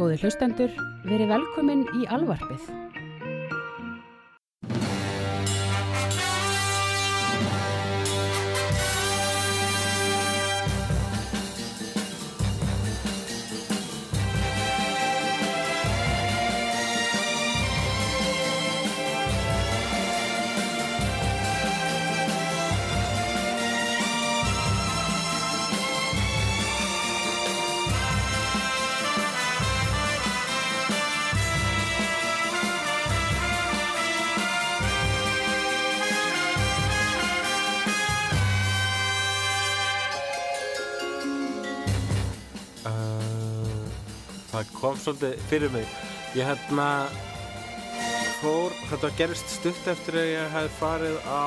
Góði hlustendur, verið velkomin í alvarpið. Svolítið fyrir mig. Ég hérna fór, þetta gerist stutt eftir að ég hef farið á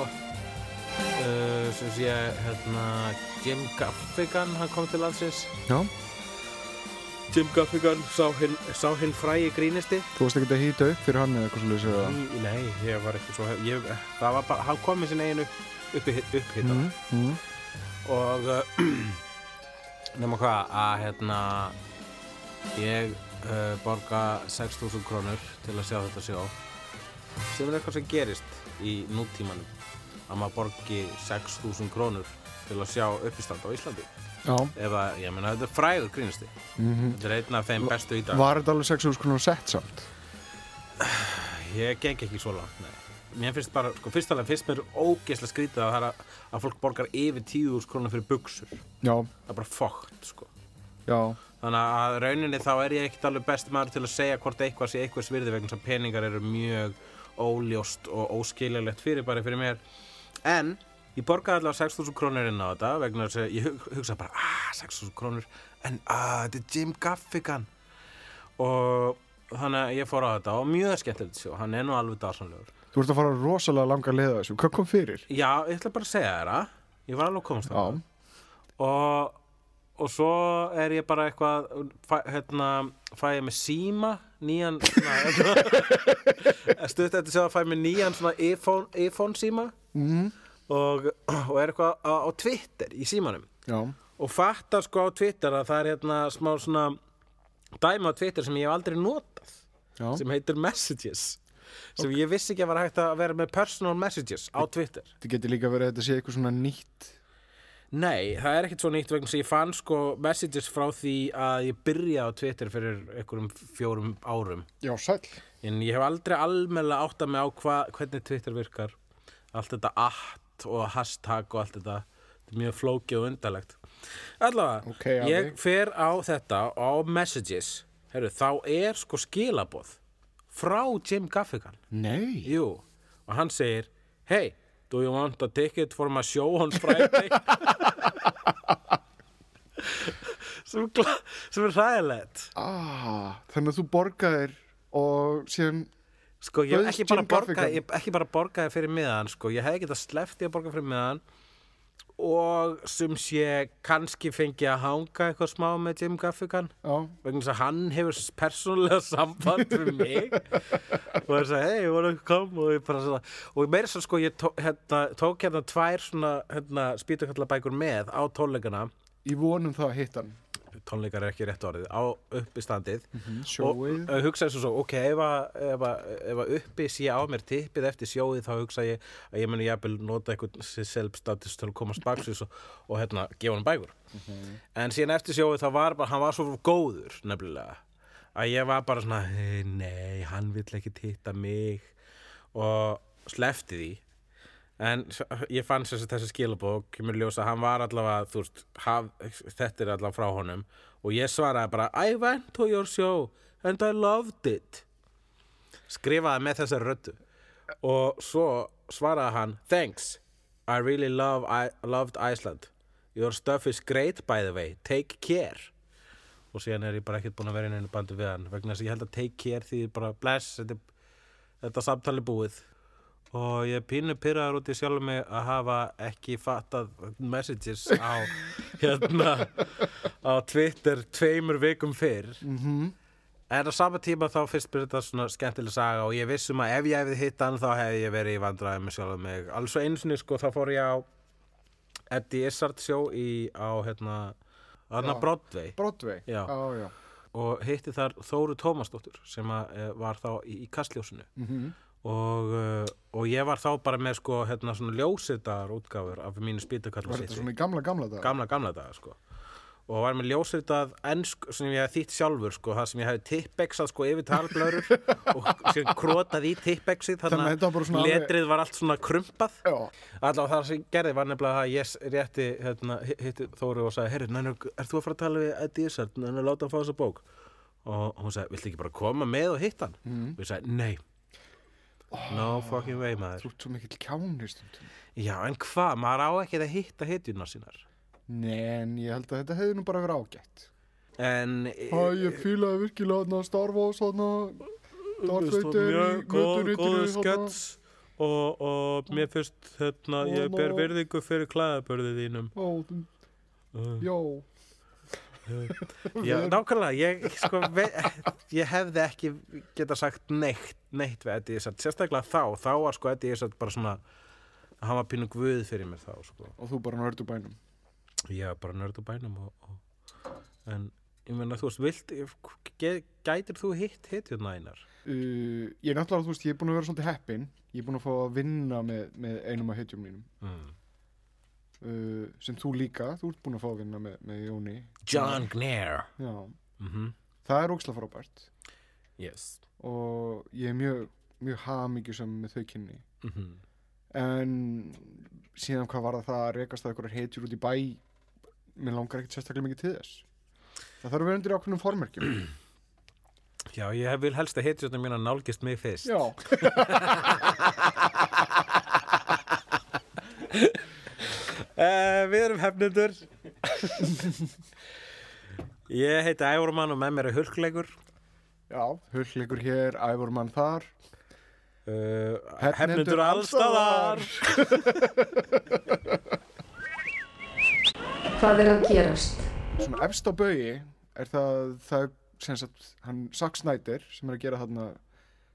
uh, sem sé hérna Jim Gaffigan, hann kom til landsins. Já, Jim Gaffigan sá hinn sá hinn frægi grínisti. Þú varst ekki að hýta upp fyrir hann eða eitthvað svolítið? Í- Nei, ég var ekki svo ég, það var bara, hann kom með sinni einu uppi, upphita. Mm, mm. og uh, nema hvað að hérna ég uh, borga 6.000 krónur til að sjá þetta sjó. Sem er eitthvað sem gerist í nútímanum að maður borgi 6.000 krónur til að sjá uppistand á Íslandi. Já, ef að, ég meina, þetta er frægur grínisti. Mm þetta er einn af þeim bestu í dag. Var þetta alveg 6.000 krónar sett samt? ég geng ekki svo langt, nei. Mér finnst bara, sko, fyrst alveg finnst mér ógeðslega skrítið að, það er að, að fólk borgar yfir 10.000 krónur fyrir buksur Já, það er bara fókt, sko. Já, Þannig að rauninni þá er ég ekkert alveg besti maður til að segja hvort eitthvað sé eitthvað svirði vegna sem peningar eru mjög óljóst og óskiljalegt fyrir bara fyrir mér. En ég borgaði allavega 6.000 krónur inn á þetta vegna þess að ég hug, hugsa bara, ah, 6.000 krónur, en ah, þetta er Jim Gaffigan. Og þannig að ég fór á þetta og mjög skemmtilegt sjó, hann er nú alveg dásanlegur. þú ert að fara rosalega langa leið að þessu Hvað kom fyrir? Já, ég ætla bara að segja þér það, ég var alveg að komast á það. og, og svo er ég bara eitthvað fæ, hérna, fæ ég með síma nýjan stutt eftir segja að fæ ég með nýjan svona iPhone, iPhone síma. Mm. og, og er eitthvað á, á Twitter í símanum. Já, og fattar sko á Twitter að það er hérna smá svona dæmi á Twitter sem ég hef aldrei notað já. sem heitir Messages. Sem ég vissi ekki að var hægt að vera með personal messages á Twitter. Þetta getur líka verið að þetta sé eitthvað svona nýtt Nei, það er ekkert svo nýtt vegna sem ég fann sko messages frá því að ég byrja á Twitter fyrir einhverjum fjórum árum. Já, sæll. En ég hef aldrei almennilega átt að mig á hva, hvernig Twitter virkar. Allt þetta at og hashtag og allt þetta þetta er mjög flókið og undarlegt. Allavega, Ok, Afi. ég fer á þetta á messages. Heru, þá er sko skilaboð frá Jim Gaffigan. Nei. Jú, og hann segir Hey, do you want a ticket for my show on Friday? sem, sem er hræðilegt ah, Þannig að þú borgaðir og síðan Sko, ég hef ekki bara borgaði Gaffigan? ég hef ekki bara borgaði fyrir miðan sko, ég hef ekki það sleppt ég að borga fyrir miðan og sem sé kannski fengi að hanga eitthvað smá með Jim Gaffigan. Vegna þess að hann hefur persónulega samband við mig. Og það er að hey, you wanna come? Og ég bara svona og meira svo sko ég tó, hérna, tók hérna tvær svona hérna, spýtukallabækur með á tónleikana. Í vonum það að hitta hann tónleikar er ekki rétt orðið á uppistandið. Og Sjóið. uh, hugsaði svo svo, ok, ef að, uppi sé á mér tippið eftir sjóið þá hugsa ég að ég muni jafnvel nota eitthvað self-status til að komast baksins og, og hérna, gefa hann bækur. En síðan eftir sjóið þá var bara, hann var svo góður nefnilega að ég var bara svona, "Hey, nei, hann vill ekki titta mig. Og slefti því en ég fann þess að þessi skilabók kemur í ljós að hann var allavega þú veist, haf, þetta er allavega frá honum. Og ég svaraði bara I went to your show and I loved it. Skrifaði með þessari röddu. Og svo svaraði hann Thanks, I really love, I loved Iceland. Your stuff is great by the way, take care. Og síðan er ég bara ekkert búin að vera inn einu bandu við hann vegna þess að ég held að take care því bara bless, þetta, þetta samtali búið og ég er pínu pyrraður út í sjálf mig að hafa ekki fattað messages á hérna á Twitter tveimur vikum fyrr mm en á sama tíma þá fyrst byrja þetta svona skemmtileg saga og ég vissum að ef ég hefði hitt hann þá hefði ég verið í vandræði með sjálf mig alls og einu sinni sko þá fór ég á Eddie Izzard sjó í á hérna Anna Já. Broadway Broadway Já. já, já. og hitti þar Þóru Tómasdóttur sem að, eh, var þá í, í kastljósinu Mhm. Og, uh, og ég var þá bara með sko hérna svona ljósitaðar útgáfur af mínu Var spýtakallu þetta svona í gamla, gamla dag? gamla, gamla daga sko. Og var með ljósritað ensk sem ég hef þýtt sjálfur sko, það sem ég hefði tippexað sko yfir talblöður og sem krotað í tippexið Þannig að var letrið var allt svona krumpað. Allavega það sem gerði var nefnilega að ég rétti hérna, hi- hitti Þóru og sagði herri, nennu, er þú að fara að tala við Eddie Izzard að láta hann fá þessa bók. Og hún sagði, viltu ekki bara koma með og hitta hann? Mhm. og ég sagði, nei no fucking way maður. Þú ert svo mikill kjáni stundum. já, en hvað, maður á ekki að hitta hittjuna sínar. Nei, en ég held að þetta hefði nú bara verið ágætt. en Hæ, ég fílaði virkilega þarna Star Wars þarna Darth Veist, Vader í mjög góð, möturitinu góðu þarna. skets og, og mér finnst hérna, ég ber virðingu fyrir klæðabörði þínum. Uh, Já, já, nákvæmlega ég, sko, ég hefði ekki geta sagt neitt, neitt við Eddie Izzard, sérstaklega þá þá var sko Eddie Izzard bara svona hann var pínu guð fyrir mér þá sko. og þú bara nördu bænum. var bara nörd á bænum og, og, en ég meina þú veist, vilt gætir þú hitt hittjuna einar? Uh, ég er náttúrulega, þú veist, ég er búin að vera svolítið heppinn. Ég er búin að fá að vinna með, með einum af heitjum mínum. Mm. Uh, sem þú líka, þú ert búin að fá að vinna með, með Jóni. John Gnair Já, mm það er óksla frábært. yes Og ég er mjög, mjög hamingjusam með þau kynni. mm En síðan hvað var það það að rekast að einhverjar heitjur út í bæ mér langar ekkert sérstaklega mikið til þess það þarf að vera undir ákveðnum formerkjum Já, ég vil helst að hitjuna mín að nálgist mig fyrst. já, Uh, við erum hefnendur. ég heiti Ævormann og með mér er hulkleikur. já, hullleikur hér æfur mann þar Uh, Hefnendur allstaðar. Hvað er að gerast? svona efst á baugi er það, það er sem sagt, hann Zack Snyder sem er að gera þarna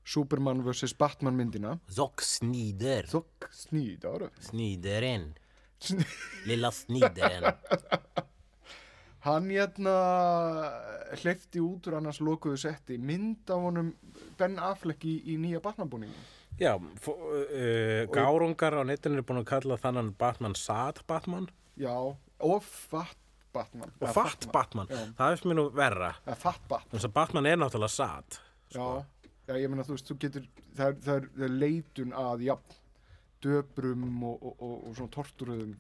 Superman vs. Batman myndina Zock Snider. Zack Snyder Sniderinn. Lilla Sniderinn. hann hérna hleyfti út úr annars lokuðu setti mynd af honum Ben Affleck í, í nýja Batman-búningu Já, fó- uh, gárungar á netinu er búin að kalla þannan Batman Sad Batman Já, og Fat Batman og Eða Fat Batman. Já. Það er mér nú verra. Eða Fat Batman Þannig að Batman er náttúrulega sad. Já, já, ég meina þú veist, þú getur það er, það er, það er leitun að jafn döbrum og, og, og, og svona torturuðum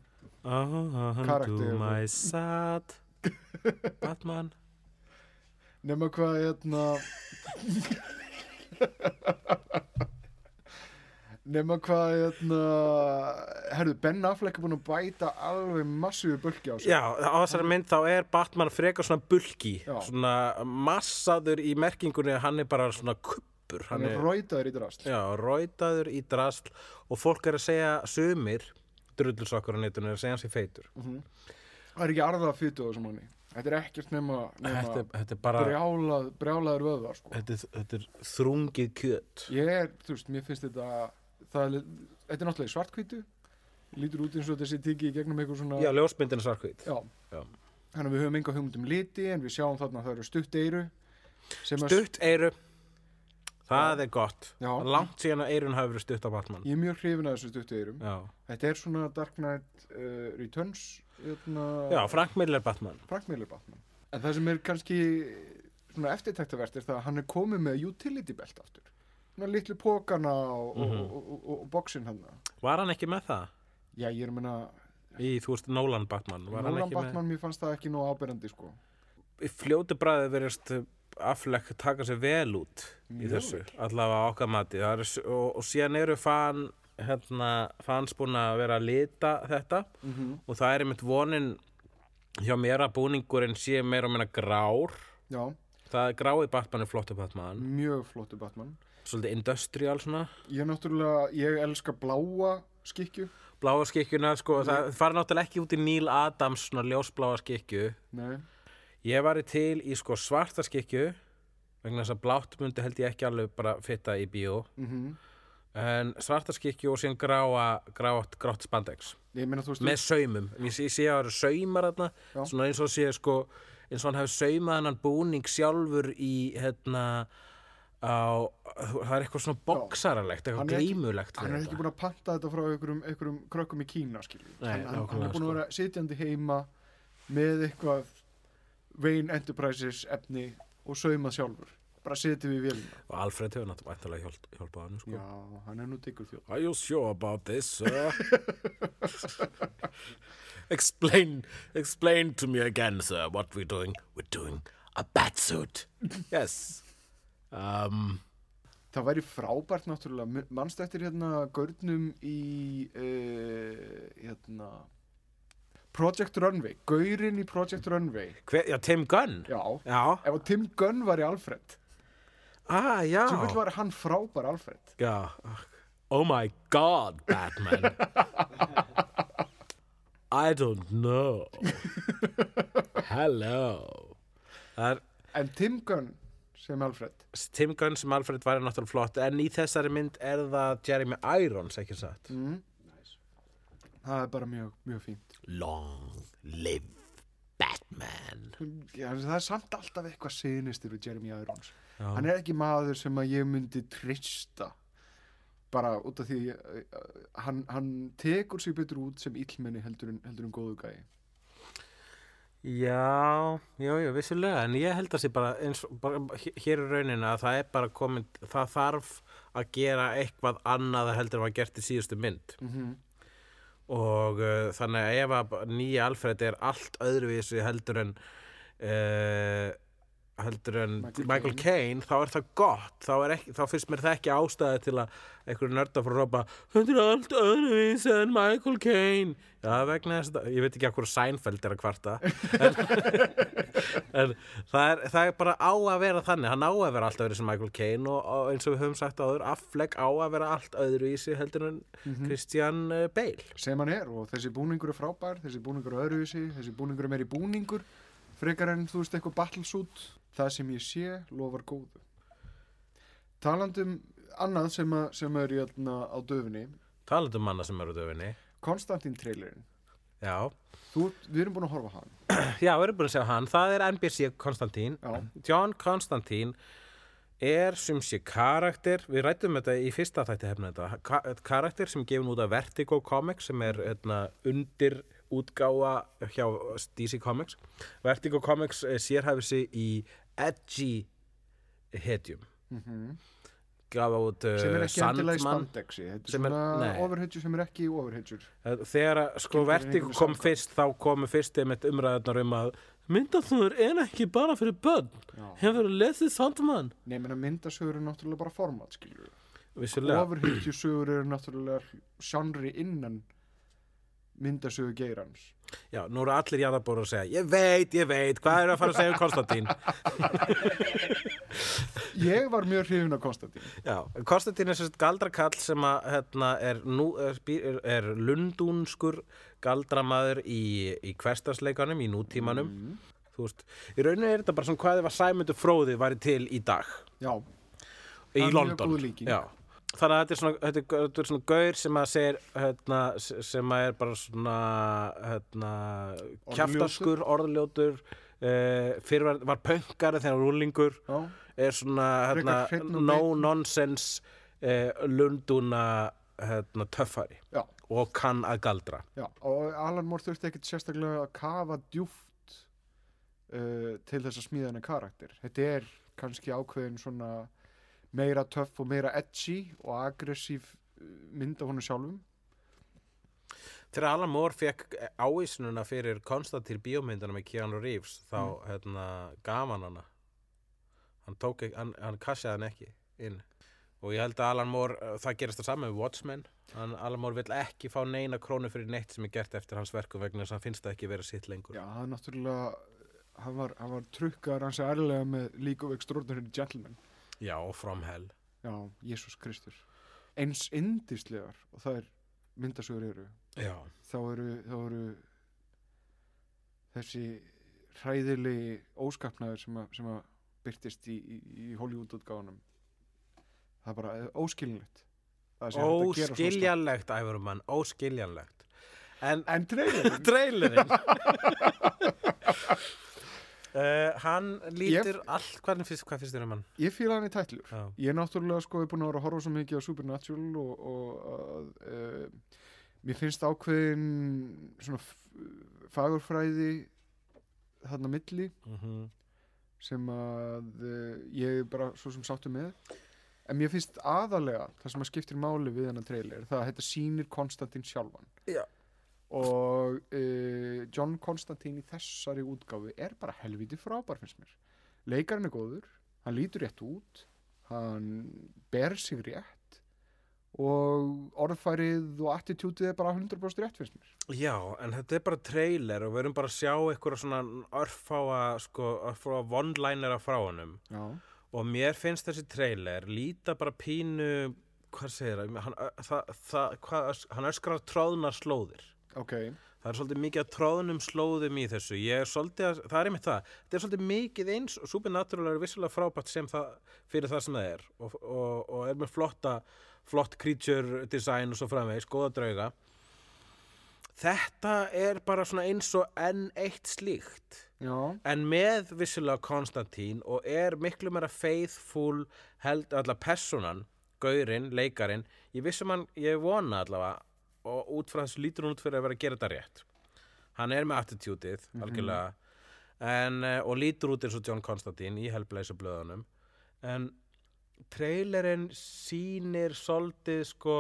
Oh, Karakter. do my sad Batman nema hvað hérna nema hvað hérna herðu, Ben Affleck er búin að bæta alveg massífu bulki á sig Já, á þessari mynd þá er Batman frekar svona bulki Já. svona massaður í merkingunni hann er bara svona kuppur hann er rætaður í drast Já, rætaður í drasl og fólk er að segja sumir drullusokkur á netinu er að segja hans í feitur. Það er ekki arða fytu á þessum manni. Þetta er ekkert nema, nema þetta, þetta er bara brjálað, brjálaður vöðvar sko. þetta, þetta er þrungið kjöt. Ég er, þú veist, mér finnst þetta það er, þetta er náttúrulega svartkvítu lítur út eins og þessi tiki í gegnum eitthvað svona Já, ljósmyndin er sarkvít Já. Já. Þannig að við höfum enga hugmynd um liti en við sjáum þarna að það eru stutt að Stutt eyru Það er gott Já. Langt síðan að eyrun hafi verið stutt á Batman ég er mjög hrifin að þessu stutt eyrum. Já, Þetta er svona Dark Knight uh, Returns hérna, Já Frank Miller Batman Frank Miller Batman. En það sem er kannski svona eftirtæktavert er það að hann er komið með utility belt aftur. Svona litlu pókana og, Mhm. og, og, og, og bóksinn hann. Var hann ekki með það? Já, ég er að menna, Í, þú veist, Nolan Batman Var Nolan Batman, mér fannst það ekki nóg áberandi, sko. með fljótu bræði verðist Affleck taka sér vel út í Mjög þessu, allavega okkar mati. Er, og, og síðan eru fan hérna, fans búin að vera að lita þetta Mm og það er einmitt vonin hjá mér að búningurinn sé meira og meina grár. Já, það er grái Batman er flottu Batman. Mjög flottu Batman. svolítið industrial svona. Ég er náttúrulega, ég elska bláa skikju. bláa skikkjuna, sko, það fara náttúrulega ekki út í Neil Adams svona ljósbláa skikkju. Nei, Ég var til í sko svarta skikju vegna þess að blátt myndi held ég ekki alveg bara fitta í bíó. Mhm. en svarta skikju og síðan gráa grátt, grátt spandex. Með saumum, ég sé, ég sé að það eru saumar þarna. Svona eins og sé sko eins og hann hefur saumað hann búning sjálfur í hérna á, það er eitthvað svona boksaralegt, Hann eitthvað grímulegt hann er ekki búin að panta þetta frá einhverjum, einhverjum krökkum í Kína Nei, hann, hann, er búin að sko. vera sitjandi heima með eitthvað Wayne Enterprises efni og saumað sjálfur bara setið við vélina og Alfred hefur náttúrulega hjálp, hjálpað hann sko. já, hann er nú diggur þjóð Are you sure about this, sir? explain, explain to me again, sir, what we're doing. We're doing a batsuit. Yes. Um, það væri frábært náttúrulega mannst eftir hérna gaurnum í uh, hérna Project Runway, gaurinn í Project Runway hver, já, Tim Gunn. já, Já. ef Tim Gunn var í Alfred Ah, já. sem vil var hann frábær Alfred Já. Oh my god, Batman. I don't know. Hello. Er en Tim Gunn sem Alfred Tim Gunn sem Alfred væri náttúrulega flott en í þessari mynd er það Jeremy Irons, ekki satt? mm. það er bara mjög, mjög fínt Long live Batman. Já, það er samt alltaf eitthvað sinistir við Jeremy Irons. Já. hann er ekki maður sem að ég myndi trista bara út af því uh, hann, hann tekur sig betur út sem illmenni heldur en, heldur en góðu gæi. Já, já, já, vissulega. En ég held að sé bara eins bara, hér- hér er raunin að það er bara komin það þarf að gera eitthvað annað heldur en var gert í síðustu mynd. Mm -hmm. Og uh, þannig að ef að nýja Alfred er allt öðruvísi heldur en uh, heldur en Michael Michael, Caine þá er það gott. Þá, er ekki, þá finnst mér það ekki ástæði til að einhverju nörda fyrir að rópa þetta er allt öðruvísi en Michael Caine. Já vegna þess að ég veit ekki hverju Seinfeld er að kvarta. En, en það, er, það er bara á að vera þannig. Hann á að vera allt öðru sem Michael Caine og, og eins og við höfum sagt áður Affleck á að vera allt öðruvísi heldur en Christian uh, Bale. Sem hann er og þessi búningur er frábær þessi búningur er öðruvísi, þessi búningur er meiri búningur frekar en þú veist eitthvað battlesuit það sem ég sé lofar góðu. Talandum annað sem, að, sem er jötna á döfinni. Talandi um manna sem eru á döfinni. Konstantin trailerinn. Já, Þú, við erum búin að horfa á hann. Já, við erum búin að segja hann. Það er NBC Konstantín. Já. John Konstantín er sem sé karakter. Við rættum þetta í fyrsta þætti hefna þetta. Ka karakter sem er gefin út af Vertigo Comics sem er hérna, undir útgáfa hjá DC Comics. Vertigo Comics eh, sérhæfir sig í edgy hetjum. Mm gafa út uh, sem er ekki endilega í spandexi sem er- overhedjur sem er ekki overhedjur Eh, Þegar sko Vertigo einhverju kom samkvæmt. fyrst þá komu fyrst einmitt umræðunar um að myndaþúður er ekki bara fyrir börn. Hefur lesið Sandman? Nei, menn að myndasögur er náttúrulega bara format skilur vissulega, Overhedjusögur eru náttúrulega sjanri innan myndasögu geirans. Já, nú eru allir jarðabóru að segja ég veit, ég veit, hvað er að fara að segja um Konstantín? Ég var mjög hrifin af Konstantin já, Konstantín er sérst galdrakall sem að hérna, er, nú, er, er, er lundúnskur galdramaður í, í hverstasleikanum, í nútímanum. Mm. þú veist, í rauninu er þetta bara svona hvað ef að Sæmundur Fróði væri til í dag. Já, í Það er mjög London. góð líking. Já. Þannig að þetta er svona, þetta er, þetta er svona gaur sem að segir hérna, sem að er bara svona hérna, kjaftaskur, orðljótur uh, fyrir var, var pönkari þegar rúlingur já, er svona hérna, Frekar hreinn og no beinn. nonsense uh, lunduna hérna, töffari. Já, og kann að galdra. Já Og Alan Moore þurfti ekkit sérstaklega að kafa djúft uh, til þess að smíða henni karakter. Þetta er kannski ákveðin svona meira töff og meira edgy og aggressív uh, mynd af honum sjálfum. Þegar Alan Moore fekk ávísununa fyrir Konstantín bíómyndana með Keanu Reeves þá hérna, gaf hann hana. Hann tók hann, hann kassaði hann ekki inn. Og ég held að Alan Moore, uh, það gerist það saman með Watchmen. Hann, Alan Moore vill ekki fá neina krónu fyrir neitt sem er gert eftir hans verku vegna þess að hann finnst það ekki vera sitt lengur. Já, það er náttúrulega hann var, var trukkar hans ærlega með League of Extraordinary Gentlemen Já, og From Hell. Já, Jésús Kristur. Eins indislegar og það er myndasögur eru Já, þá eru, þá eru þessi hræðilegi óskapnaður sem að, sem að byrtist í, í, í Hollywood-útgáfunum. Það er bara óskiljanlegt óskiljanlegt æfurumann, óskiljanlegt. En en trailerinn Uh, hann lítur allt, hvað finnst, þér um hann? Ég fíla hann í tætlur. Já. Ég er náttúrulega sko er búin að vera að horfa svo mikið á Supernatural og, og að, uh, mér finnst ákveðin svona fagurfræði þarna milli Mm sem að uh, ég er bara svo sem sáttu með en mér finnst aðalega það sem að skiptir máli við hennar trailer það að þetta sýnir Konstantin sjálfan Já. Og uh, John Konstantin í þessari útgáfu er bara helviti frábær finnst mér. Leikarinn er góður, hann lítur rétt út hann ber sig rétt og orðfærið og attitútið er bara 100% rétt finnst mér. Já, en þetta er bara trailer og við erum bara að sjá eitthvað svona örfáa, sko, örfáa one-linera frá Já, og mér finnst þessi trailer líta bara pínu, hvað segir það, hann, það, það hvað, hann öskrar tróðnar slóðir. Ok. Það er svolítið mikið að tróðnum slóðum í þessu. Ég er svolítið að, það er einmitt það, þetta er svolítið mikið eins og Supernatural er vissulega frábært sem það, fyrir það sem það er. Og, og, og er með flotta, flott creature design og svo framvegis, góða drauga. Þetta er bara svona eins og enn eitt slíkt. Já, en með vissulega Konstantín og er miklu meira faithful held allavega personan gaurinn, leikarin, ég vissum hann ég vona allavega og út frá þessu lítur hún út fyrir að vera að gera þetta rétt. Hann er með attitútið algjörlega en, eh, og lítur út eins og John Konstantín í Hellblazer blöðunum. En trailerinn sýnir svolítið sko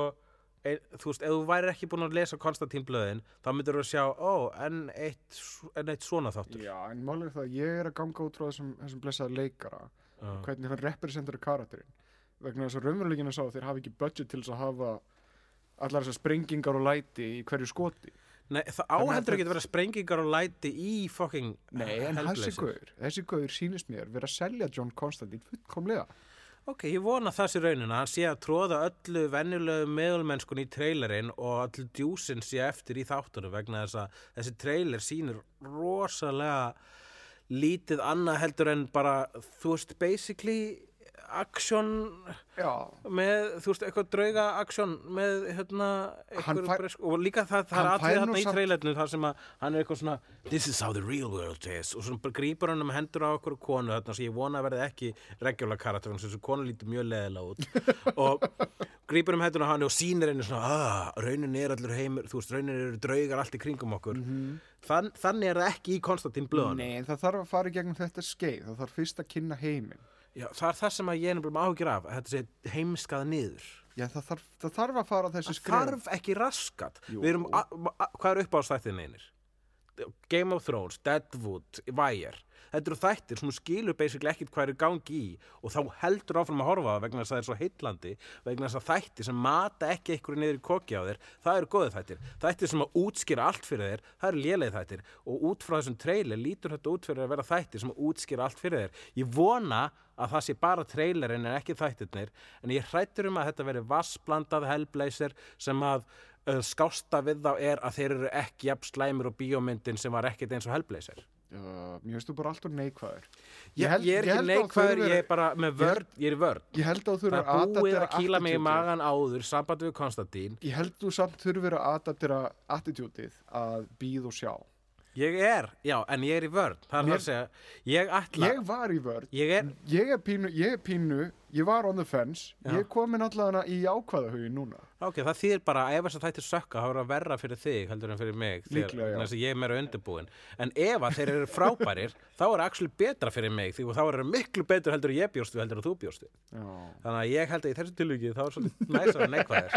ein, þú veist, ef þú væri ekki búin að lesa Konstantín blöðin, þá myndir þú að sjá ó, enn eitt, enn eitt svona þáttur. Já en málið er það að ég er að ganga út frá þessum, þessum blessaða leikara Já. hvernig hann representara karakterinn. Vegna þess að raunveruleikina sá að þeir hafa ekki budget til þess að hafa allar þessar sprengingar og læti í hverju skoti. Nei, það áhendur ekki að vera sprengingar og læti í fucking Nei, en þessi gaur, þessi gaur sýnist mér vera að selja John Constantine fullkomlega. Ok, ég vona það sé raunin að hann sé að tróða öllu venjulegu meðulmennskun í trailerinn og öllu djúsin sé eftir í þáttunum vegna þess að þessi trailer sýnir rosalega lítið annað heldur en bara, þú veist, basically Já, með, þú veist, eitthvað drauga action með, hérna, eitthvað bresk, og líka það, það er nú hérna í trailerinu þar sem að hann er eitthvað svona this is how the real world is. Og svona grípur hann um hendur á okkur konu þarna sem ég vona að verði ekki regular karakter þannig að þessu konu lítur mjög leðilega út. Og grípur um hendur á hann og sýnir henni svona ah, raunin er allur heimur, þú veist, raunin eru draugar allt í kringum okkur. Þann, þannig er það ekki í Konstantín blöðun nei, það þarf að fara í gegnum þetta skeið það þarf fyrst að kynna heiminn Já, það er það sem að ég er nefnilega áhyggjur af að þetta sé heimskað niður. Já, það þarf, það þarf að fara þessi það skref. þarf ekki raskat. Jú. við erum, a, a, hvað er upp á stættin einir Game of Thrones, Deadwood Wire, þetta eru þættir sem skilur basically ekkit hvað er í gangi í og þá heldur áfram að horfa það vegna þess að það er svo heitlandi vegna þess að þættir sem mata ekki einhverju niður í koki á þér, það eru góðið þættir. Þættir sem að útskýra allt fyrir þér það eru lélegið þættir. Og út frá þessum trailer lítur þetta út fyrir að vera þættir sem að útskýra allt fyrir þér. Ég vona að það sé bara trailerinn en ekki þættirnir. En ég hrættur um að þetta veri vassblandað hellblazer sem að uh, skásta við þá er að þeir eru ekki jafn slæmur og bíómyndin sem var ekkit eins og hellblazer. Uh, Mér finnst þú bara alltaf neikvæður. Ég, held- ég er ekki að neikvæður, ég er bara með ég vörn, ég er Ég að þú það að er búið að kýla mig í magan áður sambandi við Konstantín. Ég held þú samt þurfir að adaptera attitútið að býð og sjá ég er, já, en ég er í vörn það er það að segja, ég ætla Ég var í vörð ég er, Ég er pínu, ég er pínu, ég var on the fence Já. Ég er komin allavega í ákvaða hugin núna ok, það þýðir bara að ef þess að þættir sökka þá er það verra fyrir þig heldur en fyrir mig þegar- Líklega, já. þess að ég er meira undirbúin en ef að þeir eru frábærir þá er actually betra fyrir mig því þá er það miklu betur heldur en ég bjóst við heldur en þú bjóst við Já, þannig að ég held að í þessu tilvíki þá er svolítið neikvæðir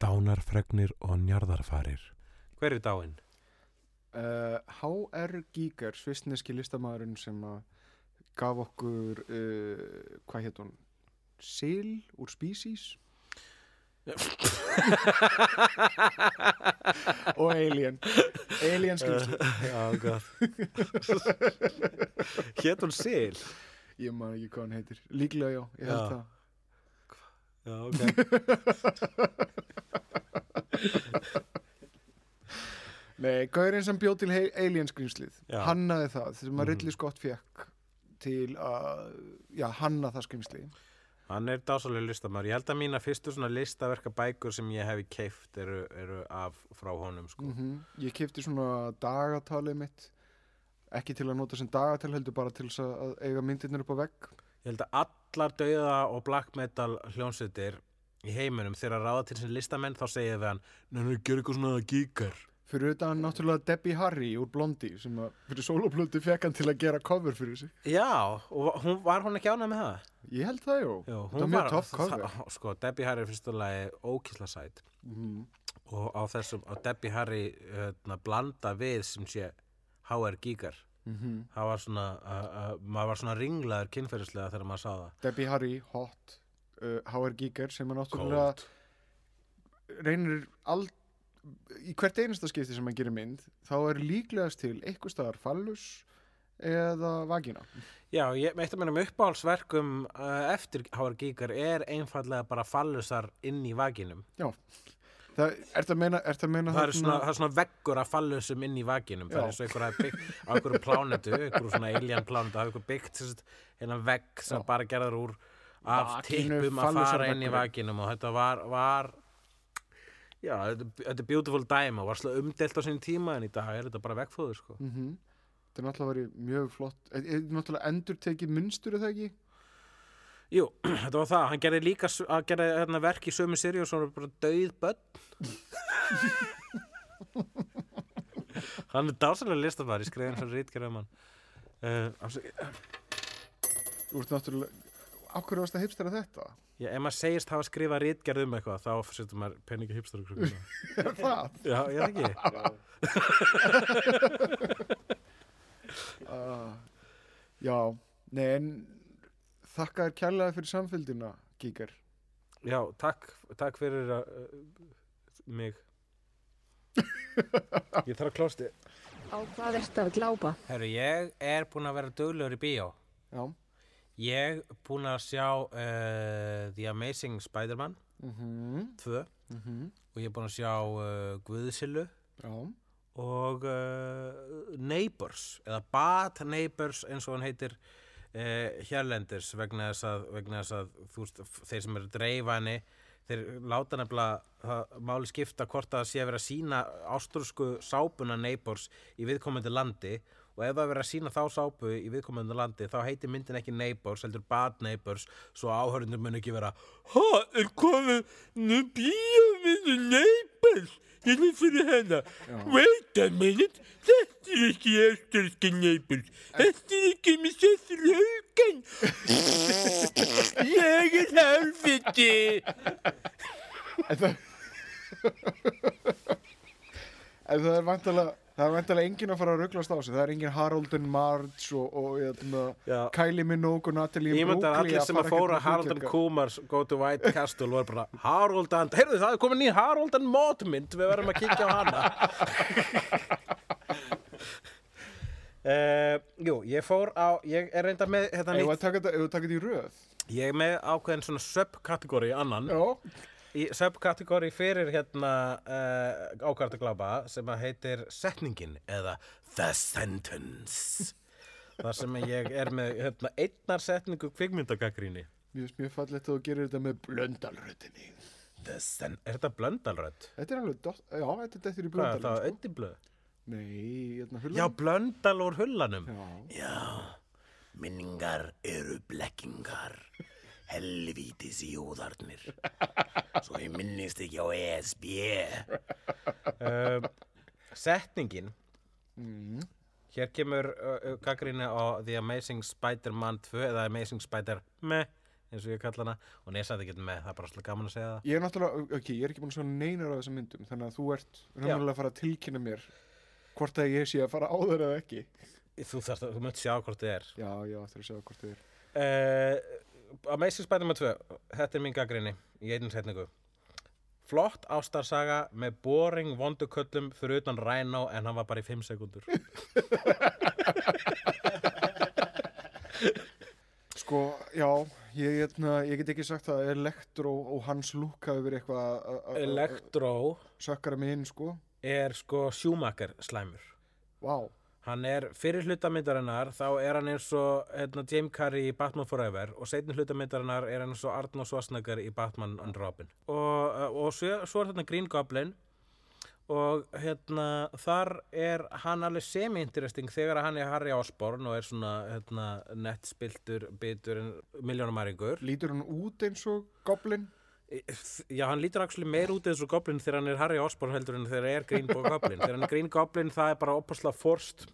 Dánarfregnir og njarðarfarir Hver er dáinn? uh, H.R. Giger, svistneski listamæðurinn sem gaf okkur, uh, hvað hétt hún? Sil úr Species og Alien Alien skilstu Já, gott Hét hún Sil? ég man ekki hvað hann heitir líklega já, ég held Já. það Já, ok Nei, gaurinn sem bjóð til hei- Alien skrýmslið Já. hannaði það sem að Mhm. Ridley Scott fekk til að já, hanna það skrýmsli Hann er dásalega listamæður. Ég held að mína fyrstu svona listaverka bækur sem ég hefi keift eru, eru af frá honum, sko. Mm Ég kefti svona dagatalið mitt ekki til að nota sem dagatal heldur bara til að eiga myndirnir upp á vegg Ég held að allar dauða og black metal hljónsveitir í heiminum þegar að ráða til sem listamenn þá segja við hann Nei, gera eitthvað svona gíkar. Fyrir utan náttúrulega Debbie Harry úr Blondie sem að fyrir soloplötu fekk hann til að gera cover fyrir sig. Já, og hún, var hún ekki ánægð með það? Ég held það, jú. Jú, Það var mjög topp cover. Sko, Debbie Harry er fyrstulega ókísla sæt Mm og á þessum, á Debbie Harry hérna, blanda við sem sé HR gíkar. -hmm. Það var svona, uh, uh, maður var svona ringlaður kynferðislega þegar maður sá það. Debbie Harry, hot, uh, HR Giger sem er náttúrulega Cold. reynir all, í hvert einasta skipti sem hann gerir mynd þá er líklegast til eitthvað staðar fallus eða vagina. Já, ég, eitt af mennum uppáhaldsverkum uh, eftir HR gíkar er einfallega bara fallusar inn í vaginum. Það, ert að meina, ert að meina Það er svona, það er svona veggur af fallusum inn í vaginum. Það er eins og einhver að byggt á einhverju plánetu, einhverju svona alien plánetu, það er einhver byggt hérna vegg sem bara gerður úr af tippum að fara inn í vaginum og þetta var, var já, þetta, þetta er beautiful dæmi og var slá umdelt á sinni tíma en í dag er þetta bara veggfóður, sko. mm Það er náttúrulega verið mjög flott er, er náttúrulega endur tekið munstur er það ekki? Jú, þetta var það, hann gerði líka hann gerði hérna, verk í sömu seri og svona bara döið börn. Hann er dásalega listamæður, ég skreði eins og rítgerðum hann. Uh, afsaki- Þú ert náttúrulega Akkur varst að hipstera þetta? Já, ef maður segist hafa skrifað rítgerð um eitthvað þá setur maður peningi hipstur Er það? Já, ég veit ekki. Uh, já, nei en þakka þér kærlega fyrir samfélgina, Giger. Já, takk, takk fyrir uh, mig Ég þarf að klósti Á hvað ertu að glápa? Herru, ég er búinn að vera duglegur í bíó Já. Ég búinn að sjá uh, The Amazing Spider-Man Mm 2 -hmm. og ég er búinn að sjá uh, Guðsillu Já. og uh, Neighbors eða Bad Neighbors eins og hann heitir uh, hérlendis vegna þess að, vegna þess að veist, þeir sem eru dreifani þeir láta nefnilega máli skipta hvort að það sé að vera sína ástrúsku sápuna Neighbors í viðkomandi landi og ef það er verið að sína þá sápu í viðkomandi landi þá heitir myndin ekki Neighbors heldur Bad Neighbors. Svo áhörundur mun ekki vera Ha, er komið nú bíómyndu Neighbors? Hérna fyrir hennar Wait a minute, þetta er ekki eftirski Neighbors. Þetta er ekki með Sessur Hauken ég er helviti. En það... en það er vantalega, það er vantalega enginn að fara að rugglast á sig. Það er enginn Harolden Marge og, og hérna, Já. Kylie Minogue og Natalie Ég myndi að allir sem að fóra hlutverka. Kumars Go to White Castle var bara Haraldan, heyrðu það er komin ný Haraldan mótmynd við verðum að kíkja á hana uh, Jú, ég fór á ég er reynda með hérna Ef þú taka þetta í röð. ég er með ákveðin svona subkategóri annan Já. Í subkategóri fyrir hérna uh, ákvartaglápa sem að heitir setningin eða the sentence þar sem ég er með hérna, einnar setningu kvikmyndagagríni mjög fallegt að þú gerir þetta með sen er þetta blöndalrödd? Þetta er alveg, já, þetta er þetta í Hvað er blöndalrödd. það, öndinblöð? Nei, hérna hullan. Já, blöndal úr hullanum Já. Já, minningar eru blekkingar helvítis jóðarnir svo ég minnist ekki á ESB um, Setningin. Mm. Hér kemur uh, gaggrinni á The Amazing Spider-Man 2 eða Amazing Spider-Me eins og ég kalla hana. Og nesaði ekki með, það er bara svolítið gaman að segja það. Ég er náttúrulega, ok, ég er ekki búin að sjá neinar á þessum myndum, þannig að þú ert raunverulega að fara að tilkynna mér hvort að ég sé að fara á þeir eða ekki. Þú þarft að, þú mönt sjá hvort þið er. Já, já, það er að sjá hvort þið er. uh, Amazing Spider-Man 2 þetta er mín gaggrinni í einu setningu. Flott ástarsaga með boring vonduköllum fyrir utan Rhino en hann var bara í 5 sekundur Sko, já, ég, ég, ég get ekki sagt að Elektro og hans lúk hafi verið eitthvað að- að- að Electro sökkara mig inn, sko. er sko Schumacher slæmur. Vá, Hann er fyrir hlutamyndarinnar, þá er hann eins og hérna, Jim Carrey í Batman Forever og seinni hlutamyndarinnar er hann eins og Arnold Schwarzenegger í Batman and Robin. Og, uh, og svo, svo er þarna Green Goblin og hérna þar er hann alveg semi-interesting þegar hann er Harry Osborn og er svona hérna, nettspiltur, bitur miljónumæringur. Lítur hann út eins og goblin? Já, hann lítur actually meir út eins og Goblin þegar hann er Harry Osborn heldur en þegar er Green Goblin. þegar hann er Green Goblin það er bara opaslega forst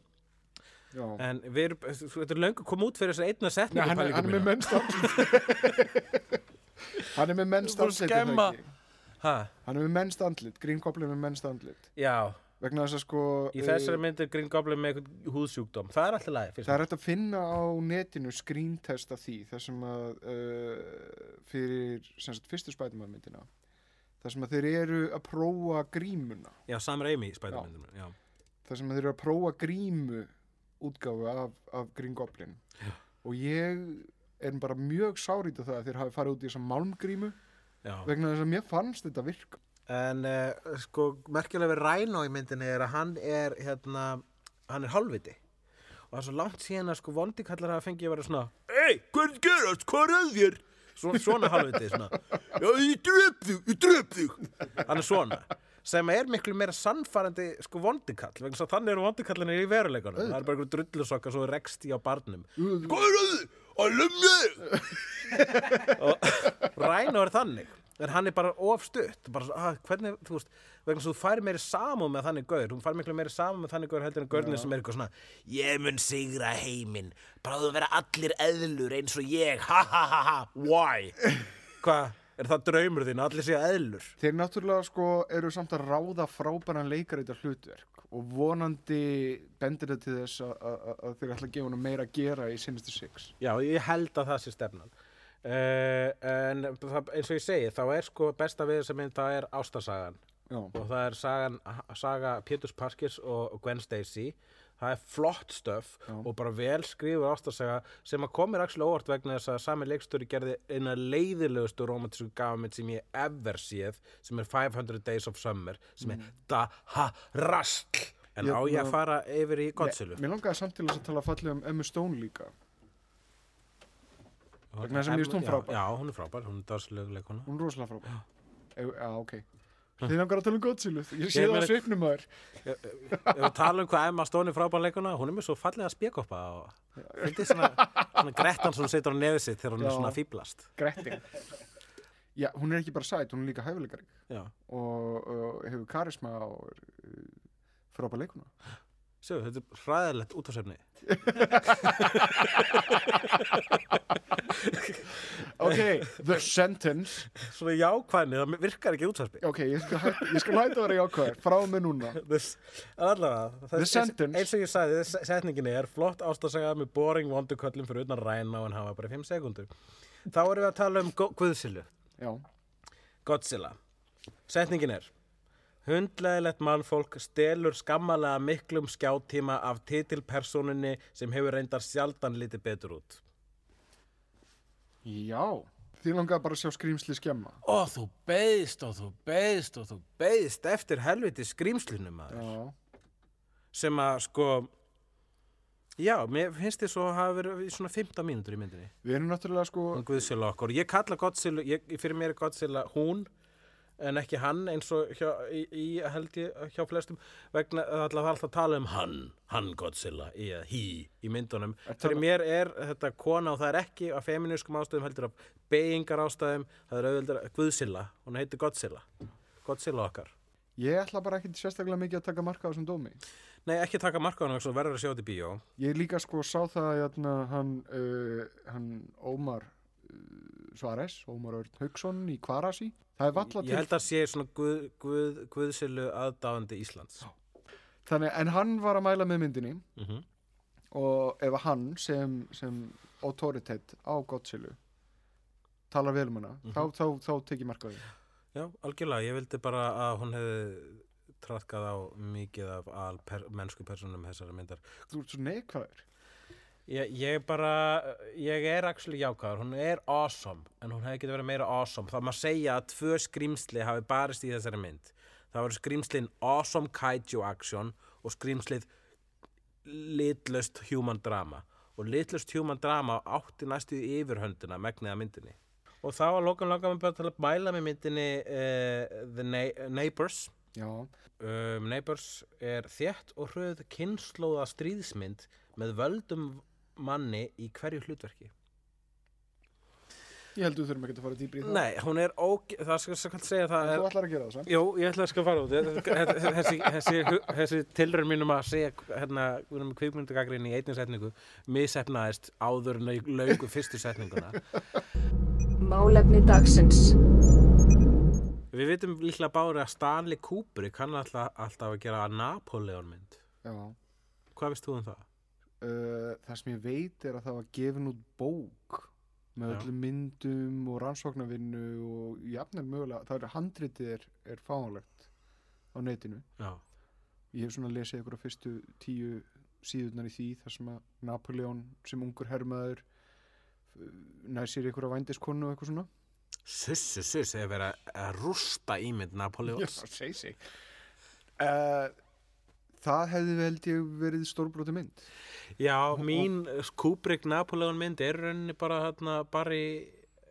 Já. En við erum, þú- þetta er löngu kom út fyrir þess að einna Nei, setningu hann, er, hann er með mennst andlit. hann er með mennst Þú andlit. er það skemma. ekki? Hæ? Hann er með mennst andlit. Green Goblin með mennst andlit. Já, Vegna þess að sko... í eh, þessari mynd er Green Goblin með eitthvað húðsjúkdóm. Það er alltaf lagi. Það er hægt að finna á netinu screentest af því þar sem að uh, fyrir sagt, fyrstu Spiderman myndina þar sem að þeir eru að prófa grímuna Já, Sam Raimi spæðumyndinu. Já. þar sem að þeir eru að prófa grímu útgáfu af, af Green Goblin og ég er bara mjög sárít af það að þeir hafi farið út í þessa málmgrímu Já. vegna þess að mér fannst þetta virka En uh, sko, merkilega við Rhino í myndinni er að hann er, hérna, hann er hálfviti. Og það er svo langt síðan að sko vondi kallar hafa fengið að vera svona Ei, er að gerast? Hvað er að þér? Svona, svona hálfviti, svona Já, ég dröp þig, ég dröp þig Hann er svona sem er miklu meira sannfærandi sko vondikall vegna svo þannig eru vondikallinu í veruleikunum það er bara einhver drullusokka svo rekst í á barnum hvað er að þið? að lemja og Ræno er þannig en hann er bara of stutt. Bara, að, hvernig, þú veist, vegna svo þú fær meiri samúð með þannig gaur, hún fær miklu meiri samúð með þannig gaur heldur en gaurinu sem er eitthvað svona ég mun sigra heiminn. Bráðu vera allir eðlur eins og ég. Ha ha ha ha, why? Hvað, er það draumur þín allir séu eðlur? Þeir náttúrulega sko eru samt að ráða frábæran leikar í þetta hlutverk og vonandi bendir þetta til þess að, þeir ætla að gefa honum meira að gera í Sinister Six. Já, ég held að það sé stefnan uh, en það, eins og ég segi þá er sko besta við þessa mynd það er ástarsagan Já, og það er sagan, saga Péturs Parkis og Gwen Stacy. Það er flott stöf og bara vel skrifur ástarsaga sem að komir actually óvart vegna þess að sami leikstöri gerði eina leiðilegustu romantísku gafmynd sem ég ever séð sem er 500 Days of Summer sem er da ha rastl en Ég- á ég að fara yfir í Godzilla? Mér langaði samt til þess að tala fallega um Emma Stone líka. Vegna þess að mér Já, frábær. Já, hún er frábær, hún er dárslega leikona Hún er rosalega frábær. Já, já ok. Þið langar að tala um Godzilla. Ég sé Ég það á svipnum maður. Ef við tala um hvað Emma Stone er frábær leikuna hún er með svo fallega spjökoppa og þetta er svona, svona grettan sem setur á nefið sitt þegar hún Já. er svona fýblast Gretting. Já, hún er ekki bara sæt, hún er líka hæfileikari og, og hefur karisma og er Sjö, þetta er hræðilegt útásefni Ok, the sentence. Svona jákvæðni, það virkar ekki útásefni Ok, ég skal, hæ- ég skal hætta að vera jákvæður frá mig núna. Allavega, The sentence. eins og ég sagði, þess- setningin er flott ástasaga með boring vonduköllum fyrir utan ræna og hann hafa bara 5 sekundur þá erum við að tala um Guðsilu Já, Godzilla Setningin er Hundleðilegt mannfólk stelur skammalega miklum skjátíma af titilpersónunni sem hefur reyndar sjaldan litið betur út. já. Þið langaði bara að sjá skrýmsli skemma. Og þú beðist og þú beðist og þú beðist eftir helviti skrýmslunum maður. Já. Sem að sko, já, mér finnst þið svo að hafa verið í svona 15 mínútur í myndinni. Við erum náttúrulega sko, Hún Guðsilla okkur. Ég kalla Godzilla, ég, fyrir mér er Godzilla hún en ekki hann eins og hjá, í, í, held ég hjá flestum vegna það er alltaf að tala um hann, hann Godzilla, að hí í myndunum. Fyrir það- mér er þetta kona og það er ekki af feminískum ástæðum heldur af beigingar ástæðum, það er auðvitað Guðsilla, hún heitir Godzilla. Godzilla okkar. ég ætla bara ekki sérstaklega mikið að taka marka á þessum dómi. Nei, ekki taka marka á hann svo verður að sjá þetta í bíó. Ég líka sko sá það að hann, uh, hann Ómar uh, Svares, Ómar Örn Hauksson í Kvarasi. Það er valla Ég til, held að sé svona Guð, Guð, Guðsillu aðdáðandi Íslands. þannig, en hann var að mæla með myndinni Mm og ef hann sem, sem autoritet á Godzilla talar vel um hana, Mhm. þá, þá, þá tek ég marka á því. Já, algjörlega, ég vildi bara að hún hefði traðkað á mikið af al per, mennsku personum þessari myndar. Þú ert svo neikvæður. Ég, ég bara, ég er actually jákvæður, hún er awesome, en hún hefði getið verið meira awesome. Það má segja að tvö skrýmsli hafi barist í þessari mynd. Það voru skrýmslin awesome kaiju action og skrýmslið litlust human drama og litlust human drama átti næstu í yfirhöndina megniða myndinni og þá að lokan langar mig bara til að mæla með myndinni uh, The Na Neighbors Já, um, Neighbors er þétt og hröð kynnslóða stríðsmynd með völdum manni í hverju hlutverki ég held við þurfum ekki að fara dýbri í það. Nei, hún er óg... það skal skal segja það er, Þú ætlar að gera það, sann? Jú, ég ætla að skal fara út þessi, þessi, þessi, þessi tilraun mínum að segja hérna, við erum með kvikmyndagagrin í einnig setningu misefnaðist áður en að laugu fyrstu setninguna Málefni dagsins. Við vitum líklega bári að Stanley Kubrick kann alltaf, alltaf að gera Napoleon mynd Já. Hvað veist þú um það? Uh, það sem ég veit er að það var gefin út bók með Já. öllum myndum og rannsóknarvinnu og jafnvel mögulega, það er handritið er, er fáanlegt á netinu. Já, Ég hef svona lesið ykkur á fyrstu tíu síðurnar í því þar sem að Napoleon sem ungur hermaður uh, nær sér ykkur á vændiskonu og eitthvað svona. sussu, sussu er verið að rústa ímynd Napoleons segi sig. Uh, það hefði held ég verið stórbróti mynd. Já, mín Kubrick Napoleon mynd er í rauninni bara hérna bara í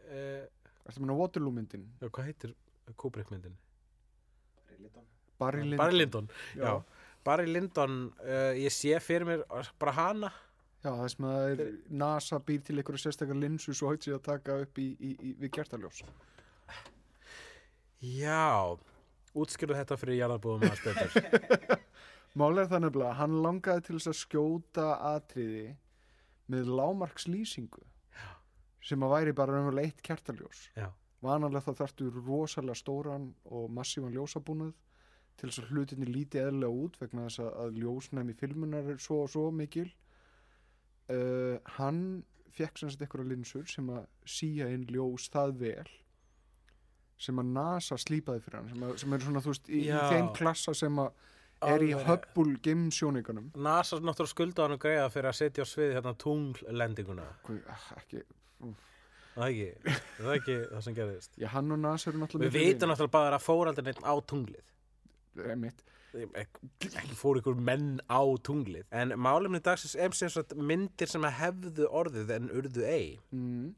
uh, Ertu að minna Waterloo myndin? já, hvað heitir Kubrick myndin? Barry Lyndon. Barry Lyndon, já, Já. Barry Lyndon uh, ég sé fyrir mér bara hana Já, það sem að er, NASA býr til einhverju sérstakar linsu svo hægt sér að taka upp í, í, í, við kertaljós. Já, útskýrðu þetta fyrir jarðarbúðum að spöldur Málega það nefnilega, hann langaði til þess að skjóta atriði með lámarkslýsingu sem að væri bara raunverulega eitt kertaljós. Já, Vanalega þá þarftu rosalega stóran og massívan ljósabúnað til þess að hlutinni líti eðlilega út vegna þess að- ljósnæmi filmunar er svo og svo mikil. Uh, hann fekk sagt einhverja linsur sem að síja inn ljós það vel sem að NASA slípaði fyrir hann sem, að, sem er svona þú veist í, í þeim klassa sem að er í Alveg. Hubble geimsjónikunum NASA náttúrulega skulda hann greiða fyrir að setja á sviði hérna tunglendinguna. Ekki, Það er ekki, það er ekki það sem gerðist. Já hann og NASA eru náttúrulega Við vitum náttúrulega bara að fór aldrei neitt á tunglið. Náttúrulega ekki, fór ykkur menn á tunglið. En málefni dagsins er sem sagt myndir sem hefðu orðið en urðu ei. Mm.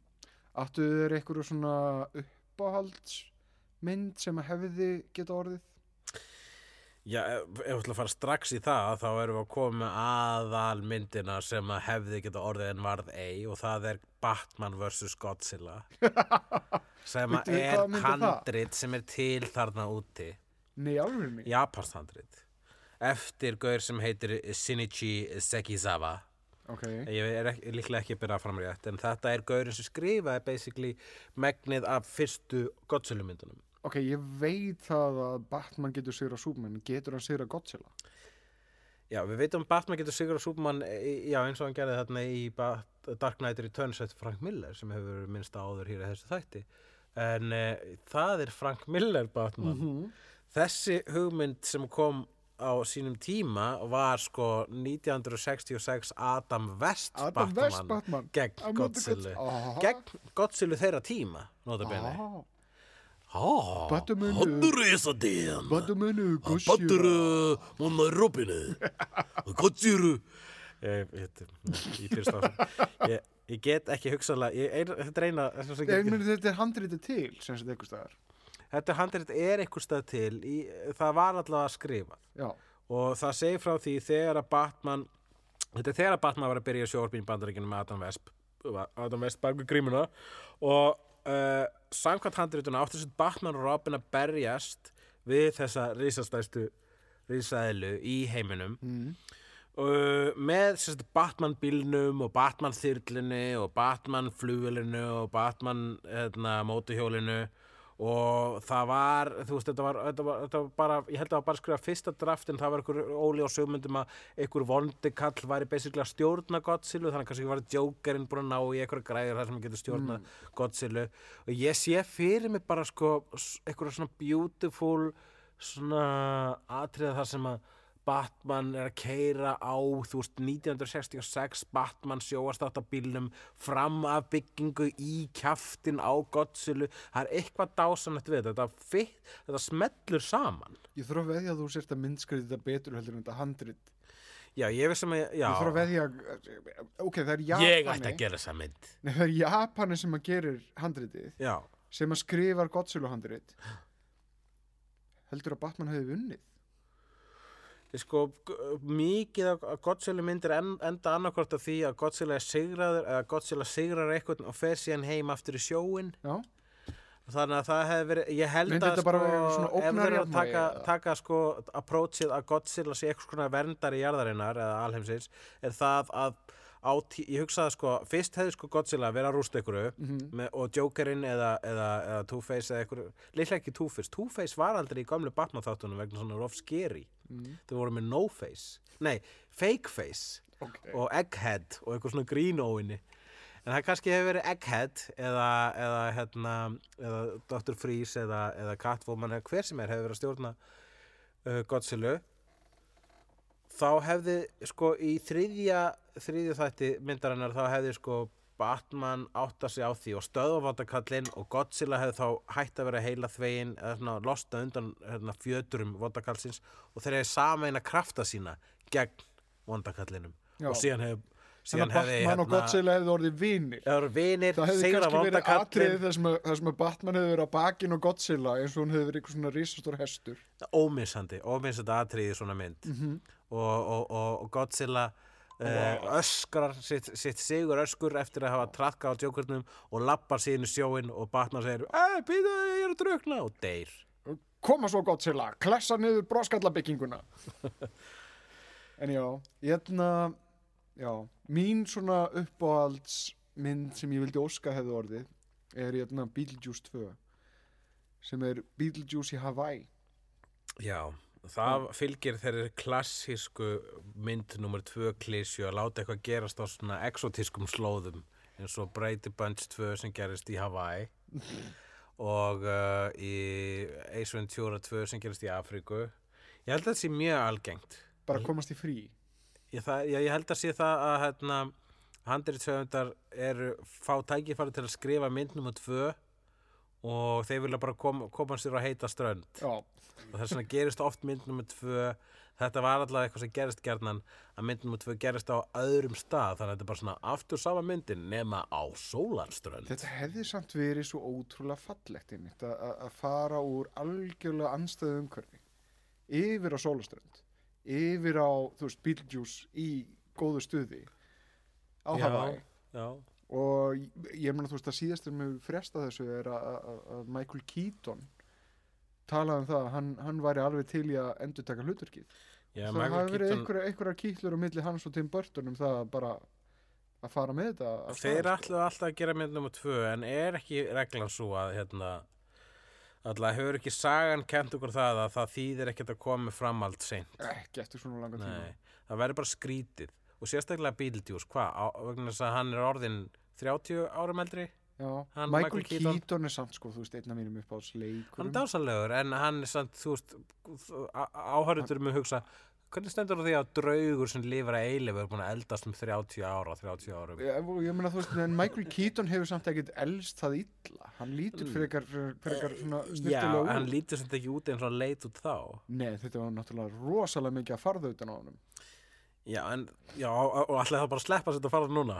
áttu þeir einhverju svona uppáhaldsmynd sem hefði geta orðið Já, ef við ætlum að fara strax í það þá erum við að koma aðal myndina sem að hefði geta orðið en varð ei og það er Batman vs. Godzilla sem að er handrit sem er til þarna úti. Nei alveg mig Japans handrit. Eftir gaur sem heitir Shinichi Sekizawa. Ok, ég er ekki, líklega ekki að byrja fram rétt en þetta er gaurin sem skrifaði basically megnið af fyrstu Godzilla myndunum ok, ég veit það að Batman getur sigra Superman. Getur hann sigra Godzilla? Já, við veitum að Batman getur sigur á Superman í- já, eins og hann gerði þarna í Bat Dark Knight Returns eftir Frank Miller sem hefur minnst áður hér í þessu þætti. En uh, það er Frank Miller Batman. -hmm. þessi hugmynd sem kom á sínum tíma var sko 1966 Adam West Adam Batman Batman. gegn Á Godzilla. Gegn Godzilla þeirra tíma notabene Ah, ah, Batman, hann er reysa den Batman Hann Godzilla battur uh, manna Robinu Godzilla ég, ég, ég byrst á það ég, ég get ekki hugsaðlega ég, ein, þetta er eina Ég ég- meni þetta er handritið til sem þetta einhver staðar. Þetta handrið er einhver stað til í, það var allavega að skrifa Já, og það segir frá því þegar að Batman þetta er þegar að Batman var að byrja sjórbín bandaríkinu með Adam West Adam West baku grímuna. Og uh, samkvæmt handrituna áttu þessi Batman og Robin að berjast við þessa risastæstu risaðilu í heiminum mm. uh, með sérst, Batman bílnum og Batman þyrlunni og Batman flugulinu og Batman hérna, mótuhjólinu og það var, þú veist, þetta var, þetta var, þetta var bara, ég held að það var bara að skrifa fyrsta draft en það var einhver óli og sögmyndum að einhver vondi kall væri basically að stjórna Godzilla þannig að kannski var Jokerinn búin að ná í einhverja græður þar sem getur stjórna Godzilla. Og ég sé fyrir mig bara sko einhverja svona beautiful svona atriða þar sem að Batman er að keira á þú veist 1966 Batman sjóast átt að bílnum fram af byggingu í kjaftin á Godzilla. Það er eitthvað dásanlegt við þetta. Þetta, fit, þetta smellur saman. Ég þurfa að veðja að þú sért að myndskrið þetta betur heldur en þetta handrit. Já, ég veist sem að, já, Ég þarf að veðja, ok, það er ég ætti Japani, að gera þessa mynd. Nei, það er Japani sem að gerir handritið, Já, sem að skrifar Godzilla handrit. Heldur að Batman hefði vunnið? Sko, mikið af Godzilla myndir en, enda annarkvort af því að Godzilla sigraður eða Godzilla sigrar eitthvað og fer síðan heim aftur í sjóin Já, þannig að það hefði verið, ég held Myndi að sko, ef þeir eru að taka, taka sko approachið að Godzilla sé eitthvað svona verndari jarðarinnar eða alheimsins er það að ég hugsaði sko, fyrst hefði sko Godzilla verið að rústa ykkur Mhm. með, og Jokerinn eða, eða, eða Two-Face eða ykkur, líklega ekki Two-Face Two-Face var aldrei í gamlu Batman þáttunum vegna svona rough scary Mhm. þau voru með no-face, nei, fake-face ok. og egghead og eitthvað svona grínóinni en það kannski hefur verið egghead eða, eða hérna eða Dr. Freeze eða, eða Catwoman eða hver sem er hefur verið að stjórna uh, Godzilla þá hefði sko í þriðja þriðja þætti myndarinnar þá hefði sko Batman átta sig á því og stöðuvandakallinn og Godzilla hefði þá hætt að vera heila þvegin eða svona losna undan hérna, fjöturum vandakallsins og þeir hefði sameina krafta sína gegn vandakallinum Já. og síðan hefði Þannig að hefði Batman og Godzilla hefði orðið vinir. það voru vinir, Það hefði kannski verið atriðið sem, að, sem að Batman hefði verið á bakinn og Godzilla eins og hún hefði verið eitthvað svona risastór hestur. ómissandi, ómissandi atriði í svona mynd Mhm. og, og, og, og Godzilla uh, öskrar sitt, sitt sigur öskur eftir að hafa trakka á djókurnum og lappar síðan í sjóin og Batman segir ei, býðu, ég er að drukna og deyr Koma svo Godzilla, klessa niður broskallabygginguna. en já, hérna, já, mín svona uppáhalds mynd sem ég vildi óska hefði orðið er hérna Beetlejuice 2 sem er Beetlejuice í Hawaii. Já, það fylgir þeirri klassísku mynd nummer tvö klísju að láta eitthvað gerast á svona exotískum slóðum eins og Brady Bunch 2 sem gerist í Hawaii og uh, í Ace Ventura 2 sem gerist í Afríku. Ég held að það sé mjög algengt. Bara komast í frí. ég, það, ég, ég held að sé það að hérna, handritsöfundar eru fá tækifæri til að skrifa mynd nummer tvö og þeir vilja bara koma, koma sér á heita strönd. Já, og þess vegna gerist oft mynd nummer tvö. Þetta var allavega eitthvað sem gerist gerðnan að mynd nummer tvö gerist á öðrum stað. Þannig að þetta er bara svona aftur sama myndin nema á sólarströnd. Þetta hefði samt verið svo ótrúlega fallegt einmitt að- fara úr algjörlega anstæðu umhverfi yfir á sólaströnd yfir á, þú veist, Beetlejuice í góðu stuði á. Hawaii. og ég- meina þú veist að síðast er með fresta þessu er að Michael Keaton talaði um það að hann, hann væri alveg til í að endur taka hlutverkið. Já það hafi verið einhverja, einhverja kýtlur á milli hans og Tim Burton um það að bara að fara með þetta þeir sko. ætluðu alltaf að gera mynd nummer tvö en er ekki reglan svo að hérna alltaf hefur ekki sagan kent okkur það að það þýðir ekkert að koma fram allt seint? Ekki eftir svona langa tíma. Nei, það verður bara skrítið. Og sérstaklega Beetlejuice, hvað, vegna þess að hann er orðin 30 árum eldri Já, Hann, Michael, Michael Keaton. Keaton. er samt sko, þú veist, einn af mínum upp á hann er dásanlegur en hann er samt, þú veist áhörður með hugsa hvernig stendur því að draugur sem lifir að eilif er búin að eldast um 30 ára 30 árum Ég, ég meina þú veist, en Michael Keaton hefur samt ekkit elst það illa hann lítur frekar svona Mm. já, hann lítur sem ekki út eins og hann leit út þá Nei, þetta var náttúrulega rosalega mikið að farða utan á honum já, en, já, og allir það bara að sleppa sér að fara núna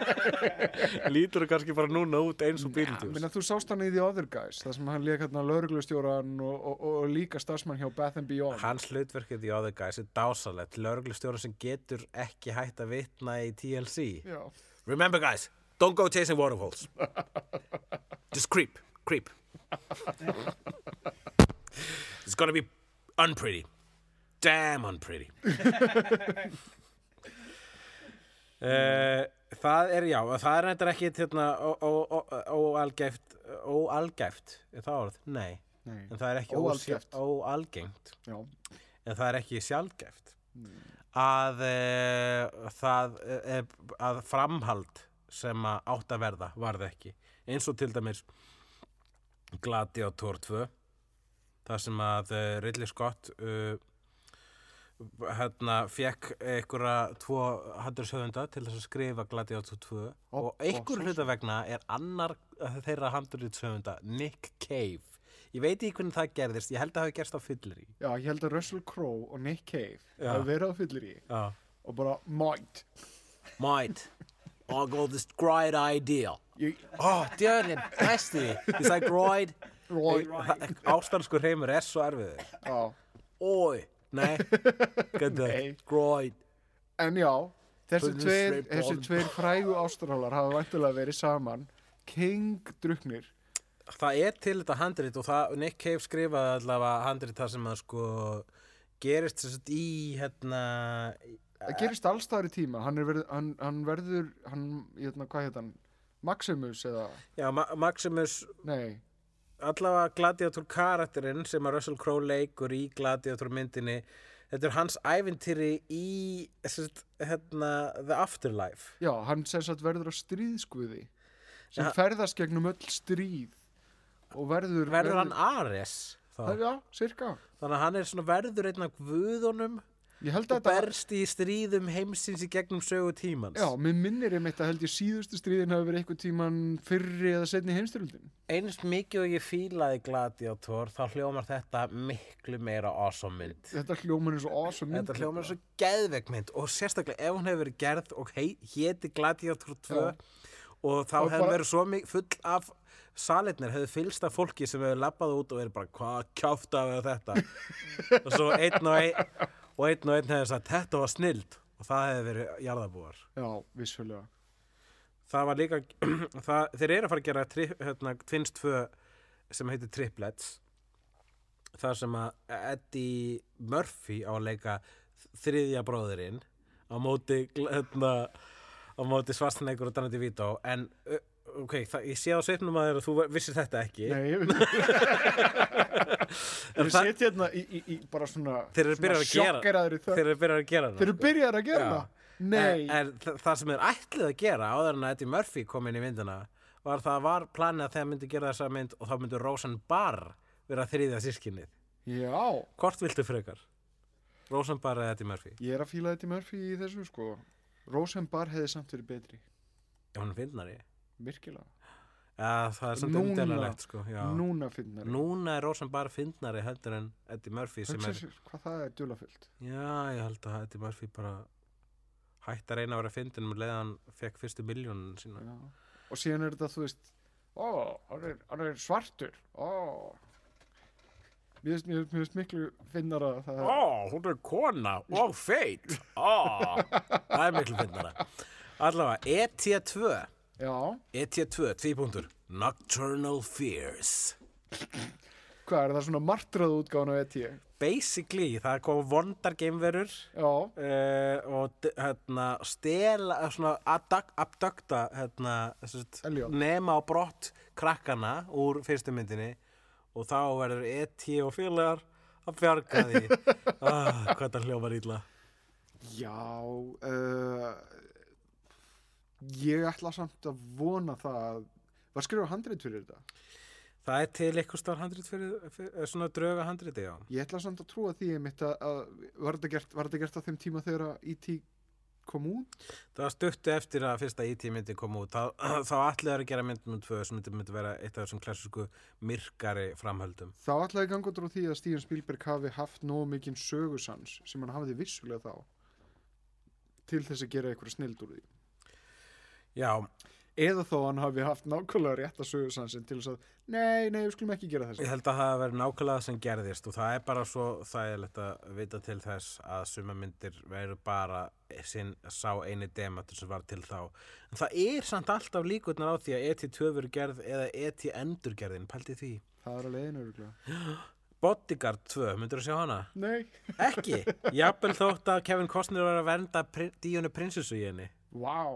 lítur það kannski bara núna út eins og Ég Beetlejuice meina þú sást hann í The Other Guys þar sem hann leik hérna lauruglustjóran og, og, og, líka starfsmann hjá Bath and Beyond hans hlutverkið í Other Guys er dásalett lögreglustjóra sem getur ekki hægt að vitna í TLC Já, Remember guys, don't go chasing waterfalls. Just creep, creep. It's gonna be unpretty. Damn unpretty. uh, það er, já, það er reyndar ekki hérna, óalgæft, óalgæft, er það orð? Nei, nei, en það er ekki óalgengt. En það er ekki sjálfgæft að e, það e, að framhald sem að átt að verða varð ekki. Eins og til dæmis Gladiator 2 þar sem að e, Ridley Scott e, hérna fekk einhverja tvo handurshöfunda til þess að skrifa Gladiator 2 Ó, og einhver hluta vegna er annar þeirra handurshöfunda Nick Cave. Ég veit ekki hvernig það gerðist, ég held að það hafi gerst á fyllir í Já, ég held að Russell Crowe og Nick Cave hafi verið á fyllir í Já. og bara mætt Might, I got this great idea. Oh, djörnin, næstu He's like, right Roy, Ástansku hreimur er svo erfiður. Oi, nei. Right En já, þessi tveir, þessi tveir frægu ástralar hafa vantilega verið saman. King druknir Það er til þetta handrit og það, Nick Cave skrifaði allavega handrit það sem að sko gerist þess að í hérna Það gerist allstaðar í tíma. Hann, er verið, hann, hann verður hann, hérna, hvað heit hann? Maximus eða, Já, Ma Maximus nei allavega Gladiator karakterinn sem að Russell Crowe leikur í Gladiator myndinni þetta er hans ævintýri í sest, hérna, The Afterlife Já, hann sem sagt verður á stríðskviði sem Ja. ferðast gegnum öll stríð og verður verður hann Ares? Það, já, cirka þannig að hann er svona verður einn af guðunum og berst í stríðum heimsins í gegnum sögu tímans. Já, mér minnir einmitt að held ég síðustu stríðin hafi verið eitthvað tíman fyrri eða setni heimstyröldin eins mikið og ég fílaði Gladiator þá hljómar þetta miklu meira awesome mynd. Þetta hljómar er svo awesome mynd Þetta hljómar svo geðveik mynd og sérstaklega ef hún hefur verið gerð og hei, héti Gladiator 2 Já. og þá hefur bara- verið svo mik- full af salitnir hefur fylgst af fólki sem hefur labbað út og verið bara hvað kjáft af þetta? Og svo einn og einn og einn og einn hefur sagt þetta var snild. Og það hefur verið jarðabúar Já, vissulega. Það var líka það, þeir eru að fara að gera tri, hérna, 2 sem heitir Triplets þar sem að Eddie Murphy á að leika þriðja bróðurinn á móti hérna, á móti svarstaneikur og Danny DeVito. En ok, það, ég sé á sveipnum að þú vissir þetta ekki. Nei, ég veit Þeir það- setja hérna í, í, í bara svona Þeir eru byrjaðir að gera- sjokkeraðir í það þeir eru byrjað að gera Þeir eru byrjaðir að gera það? Nei, En, en þa- það sem er ætlið að gera áður en að Eddie Murphy kom inn í myndina var það var planið að þegar myndi gera þessa mynd og þá myndi Rosan Barr vera þriðja sískinnið. já. Hvort viltu frekar? Rosan Barr eða Eddie Murphy? Ég er að fíla þetta Murphy í þessu sko. Rosenbar hefði samt verið betri. Já, hún er fyndnari. Virkilega Ja, það er samt umdelanlegt, sko. Já. Núna finnari Núna er Rosan Barr fyndnari heldur en Eddie Murphy sem er... sér hvað það er djúlafullt Já, ég held að Eddie Murphy bara hætti að reyna að vera fyndin með leiðan fekk fyrstu miljónun sína. Já. Og síðan er þetta þú veist Ó, hann er, hann er svartur Ó Mér finnst- mér finnst miklu finnara það Ó, hún er kona og feit Ó, það er miklu finnara Allavega, ET2 Já, ET2, tvípunktur Nocturnal Fears. Hvað er það svona martrað útgáðan á ET? Basically, það kom vondar geimverur uh, og hérna, stela eh, svona abducta hérna, nema á brott krakkana úr fyrstu myndinni og þá verður ET og félagar að bjarga því. Ah, hvað það hljómar illa. Já uh, Ég ætla samt að vona það að Var skrifað handrið fyrir þetta? Það er til eitthvað starf handrit fyrir, fyrir svona drauga handriti, já. Ég ætla samt að trúa því að, að var, þetta gert, gert á þeim tíma þegar að E.T. kom út? Það var stuttu eftir að fyrsta IT myndi kom út. Þá, þá allir að gera myndum um tvö sem myndi, myndi vera eitt af þessum klassísku myrkari framhöldum. Þá ætla ég ganga út frá því að Steven Spielberg hafi haft nógu mikinn sögusans sem hann hafiði vissulega þá til þess að gera eitthvað snild úr því. Já, Eða þó hann hafi haft nákvæmlega rétta sögusansin til þess að nei, nei, við skulum ekki gera ég þessu. held að það hafi verið nákvæmlega sem gerðist og það er bara svo þægilegt að vita til þess að suma myndir veru bara sinn sá eini dematur sem var til þá. En það er samt alltaf líkurnar á því að ET2 verið gerð eða ET endurgerðin, pælti því. Það er að leiðinu öruglega. Bodyguard 2, myndur þú sjá hana? Nei. Ekki, jafnvel þótt að Kevin Costner var að vernda pri Díunu prinsessu í henni Vá.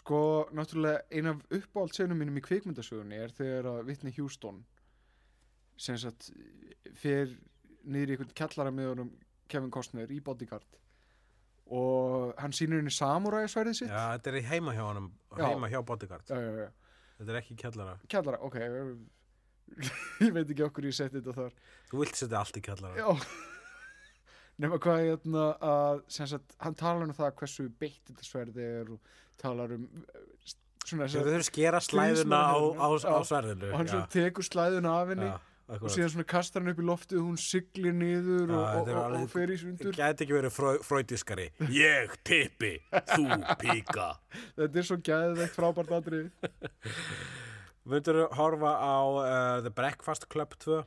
Sko, náttúrulega ein af uppáhaldsenum mínum í kvikmyndasögunni er þegar að Whitney Houston sem sagt fer niður í einhvern kjallara með honum Kevin Costner í Bodyguard. Og hann sýnir henni samuræðisverðið sitt. Já, þetta er í heima hjá honum, Já. heima hjá Bodyguard. Já, já, já. Þetta er ekki kjallara. Kjallara, ok. Ég veit ekki okkur ég seti þetta þar. Þú vilt setja allt í kjallara. Já Nefna hvað hérna að sem sagt, hann talar um það hversu beitt þetta sverði er og talar um eh, svona þess þurfur skera slæðuna á, á, á sverðinu. Og hann já. svo tekur slæðuna af henni og síðan svona kastar hann upp í loftið og hún siglir niður og, og, og, og fer í sundur. Gæti ekki verið fró, fröydiskari Ég tippi, þú píka. Þetta er svo gæðveikt frábært atrið Myndur horfa á uh, The Breakfast Club 2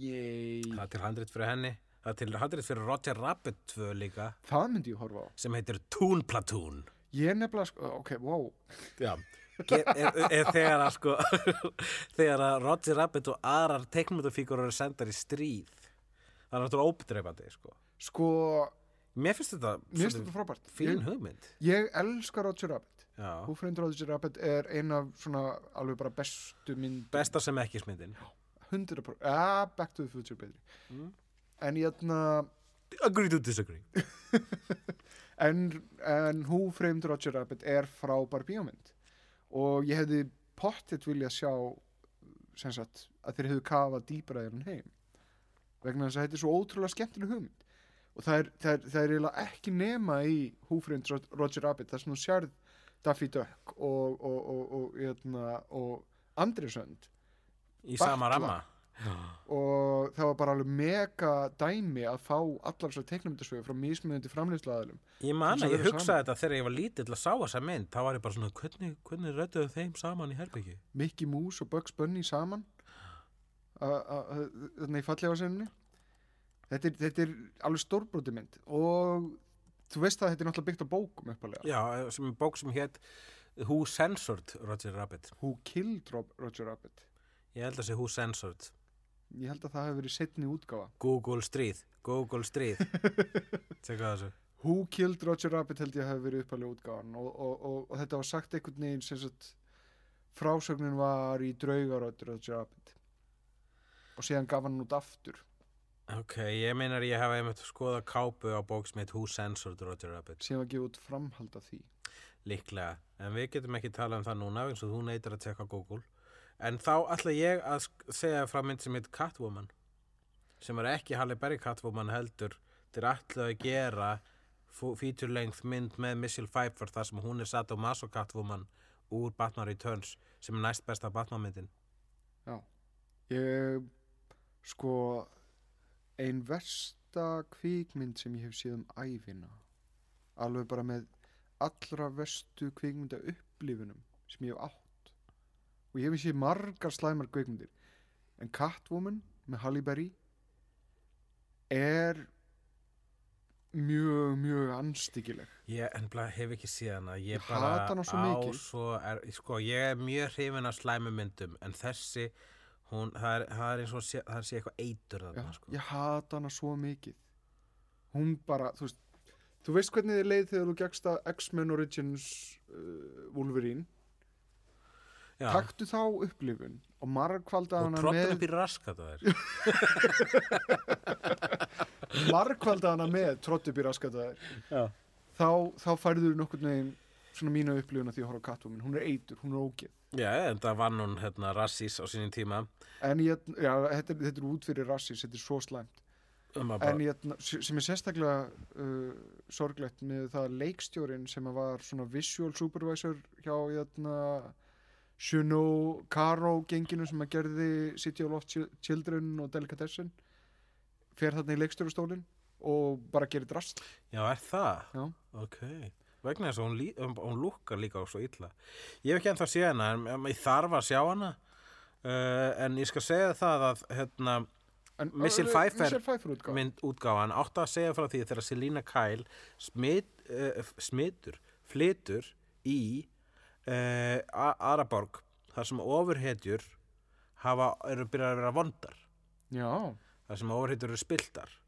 Yey. Það er til handrit fyrir henni Það er til handrit fyrir Roger Rabbit 2 líka. Það myndi ég horfa á. Sem heitir Toon Platoon. Ég nefnilega, sko, ok, wow. Já. Er þegar að sko þegar að Roger Rabbit og aðrar teiknumöndafíkur eru sendar í stríð það er náttúrulega óbedreifandi sko. sko, mér finnst þetta mér finnst þetta frábært. fín hugmynd. ég elska Roger Rabbit. Já. Framed Roger Rabbit er ein af svona alveg bara bestu mynd besta sem ekki smyndin. 100% ah, Back to the Future betri. Mm. En ég ætna agree to disagree. En, en Who Framed Roger Rabbit er frábær bíómynd. Og ég hefði pottet viljað sjá sem sagt að þeir hefðu kafað dýbra í hann heim. Vegna þess að þetta er svo ótrúlega skemmtileg hugmynd. Og það er, það er, það er ekki nema í Who Framed Ro- Roger Rabbit þar sem þú sérð Daffy Duck og, og, og, og, og, og Andrisönd í sama Batla. Ramma og það var bara alveg mega dæmi að fá allar þessar teiknumyndasögu frá mismunandi framleiðslaðalum ég man að ég hugsaði saman. þetta þegar ég var lítill að sá þessa mynd þá var ég bara svona hvernig, hvernig rödduðu þeim saman í herbyggi Mickey Mouse og Bugs Bunny saman. Í fallega sinni þetta er, þetta er alveg stórbróti mynd og þú veist að þetta er náttúrulega byggt á bókum uppalega já, sem er bók sem hétt Who Censored Roger Rabbit. Who Killed Roger Rabbit. Ég held að sé Who Censored ég held að það hefur verið setni útgáfa. Google stríð, Google stríð. Tjekka þessu. Who Killed Roger Rabbit held ég að hefur verið uppalega útgáfan. Og, og, og, og þetta var sagt einhvern veginn sem sagt frásögnin var í draugarödd Roger Rabbit. Og síðan gaf hann út aftur. Ok, ég meinar ég hafa einmitt skoða kápu á bók sem heit Who Censored Roger Rabbit? Síðan var gefið út framhald af því. Líklega, en við getum ekki talað um það núna eins og þú neytir að tjekka Google En þá ætla ég að segja frá mynd sem heit Catwoman sem er ekki Halle Berry Catwoman heldur. Til ætla að gera feature length mynd með Michelle Pfeiffer þar sem hún er satt á Maso Catwoman úr Batman Returns sem er næst besta Batman myndin Ég, sko, ein versta kvikmynd sem ég hef séð um æfina, alveg bara með allra verstu kvikmynda upplifunum sem ég hef átt. Og ég séð margar slæmar kvikmyndir, en Catwoman með Halle Berry er mjög, mjög anstíkileg. Ég ennbla hef ekki séð hana Ég bara á mikið. svo er, Sko, ég er mjög hrifin af slæmu myndum En þessi, hún, það er, það er eins og sé, það sé eitthvað eitur þarna, sko. ég hata hana svo mikið hún bara, þú veist þú veist hvernig þið leið þegar þú gegst að X-Men Origins uh, Wolverine Já. taktu þá upplifun og margkvalda Og hana trottin með upp í raskat á þér. Margkvalda hana með trott upp í raskataðir Já. þá, þá færður nokkurn veginn svona mína upplifun að því að horfa á Catwoman. Hún er eitur, hún er ógeð. Já, en það vann hún hérna rassís á sínum tíma. En ég, já, þetta, þetta er út fyrir rassis þetta er svo slæmt. Um að en bara, ég, sem er sérstaklega uh, sorglegt með það leikstjórin sem að var svona visual supervisor hjá hérna, Shuno Caro genginu sem að gerði City of Lost Chil- Children og Delicatessen. Fer þarna í leikstjórastólin og bara gerir drast. Já, er það? Já. Ok, vegna þess að hún, um, hún lúkkar líka svo illa. Ég hef ekki ennþá séð hana, en ég þarf að sjá hana. Uh, En ég skal segja það að hérna, en, uh, Pfeiffer- útgáfa. mynd útgáfan átti að segja frá því þegar Selina Kyle smit, uh, smitur flytur í uh, Araborg þar sem ofurhetjur hafa, eru byrjað að vera vondar. Já, þar sem ofurhetjur eru spiltar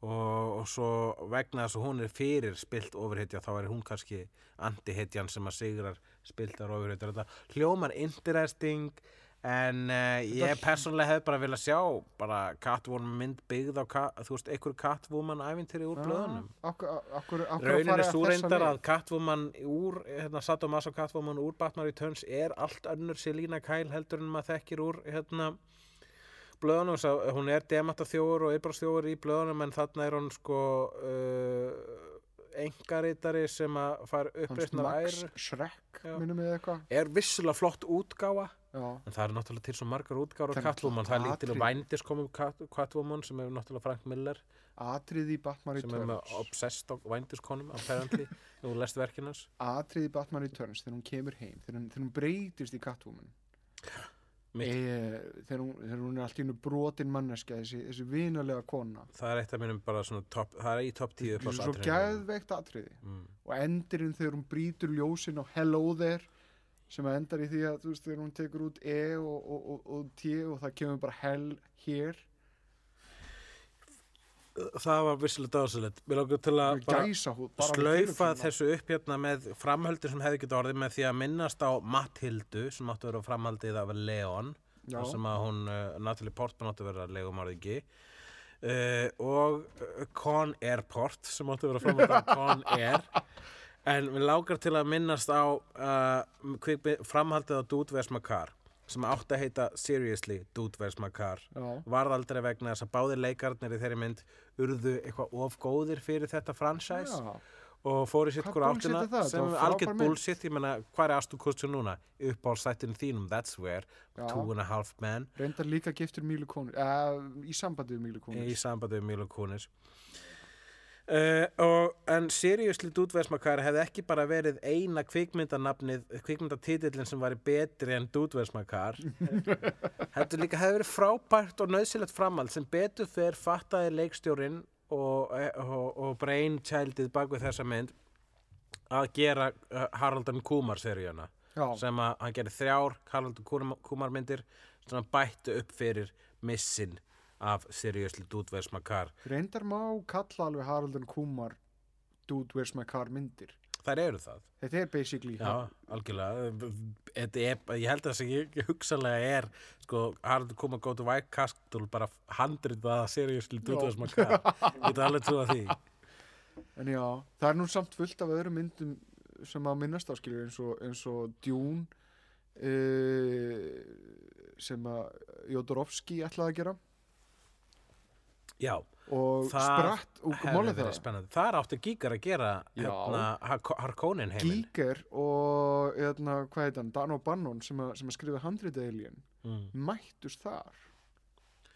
og, og svo vegna þess að hún er fyrir spilt ofurhetja þá er hún kannski antihetjan sem að sigrar spiltar ofurhetjar þetta hljómar interesting en uh, ég persónlega hef bara viljað sjá bara Catwoman mynd byggð á þú veist, einhver Catwoman ævintýri úr blöðunum. Raunin er svo reyndar að Catwoman úr, hérna, Sadomaso Catwoman úr Batman Returns er allt önnur Selina Kyle heldur en maður þekkir úr hérna blöðunum, svo, hún er demantaþjóður og yrbárstjóður í blöðunum en þarna er hún sko uh, engaritari sem að fara Hans uppreisnar Max Já. minnum við eitthvað. Er vissulega flott útgáfa já, en það eru náttúrulega til svo margar af er Catwoman, það er lítil atriði. vændis komum Cat- Catwoman sem er náttúrulega Frank Miller atrið í Batman sem er með Returns. obsessed á vændiskonum apparently, þú lest verkinans atrið í Batman Returns þegar hún kemur heim þegar hún, þegar hún breytist í Catwoman. E, þegar, hún, þegar hún er allt í hennu brotin manneska þessi, þessi vinalega kona. Það er eitt af mínum bara svona top, það er í top 10 upp á svo geðveikt atriði. Mm. og endirinn þegar hún brýtur ljósin á Hello There sem endar í því að þú veist þegar hún tekur út E og, og, og, og T og það kemur bara Hell Here það var vissulega dásalegt mér langar til að bara gæsa við slaufa þessu upp hérna með framhöldi sem hefði getið orðið með því að minnast á Matthildu sem áttu að vera framhaldið af Leon sem að hún, uh, Natalie Portman áttu að vera legumorðingi uh, og uh, Con Airport sem áttu að vera framhaldið af Con Air en við lágar til að minnast á uh, framhaldið á Dude My Car sem átti að heita Seriously Dude Car Já. varð aldrei vegna þess að báðir leikarnir í þeirri mynd urðu eitthvað of góðir fyrir þetta franchise Já. og fóru sitt bullshit áttina sem er mynd. bullshit ég menna, hvað er Astu Kustjón núna? uppáhaldstættinu þínum, that's where Já. two and a half men reyndar líka giftur Mílu Kónus uh, í sambandi við Mílu í Kónus sambandi við Milo Kunis Uh, og, en Seriously Dúdversmakar hefði ekki bara verið eina kvikmyndanafnið, kvikmyndatitillin sem væri betri en Dúdversmakar heldur líka hefði verið frábært og nöðsilegt framhald. Sem betur fer fattaði leikstjórin og, og, og brainchildið bak við þessa mynd að gera uh, Haraldan Kumar seríuna. Já. sem að hann gerir þrjár Haraldan Kumar, myndir sem hann bættu upp fyrir missin af Seriously Dúdversmakar reyndar má kalla alveg Haraldan Kumar Dude Where's My Car myndir. Þær eru það. Þetta er basically Já, algjörlega. Þetta er, ég held að það sem hugsanlega er sko, Haraldur Kumar Go to White Castle bara handrið að seriously Dúdversmakar Ég get alveg trúa því. En já, það er nú samt fullt af öðrum myndum sem að minnast á skilur eins eins og Dune uh, sem að Jodorowski ætlaði að gera Já, og spratt og verið það spennandi. Það áttu Gígar að gera hérna, Har- Harkonnen heiminn. Gíger og hérna, hvað heit hann, Dan O'Bannon sem, að- sem að skrifa handrita Alien mm. mættust þar.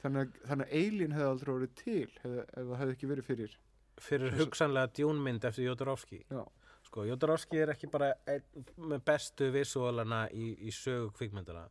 Þannig þannig að Alien hefði aldrei verið til hef, ef það hefði ekki verið fyrir Fyrir hugsanlega djúnmynd eftir Jodorowsky. Sko, Jodorowsky er ekki bara með bestu visuálana í, í sögu kvikmyndana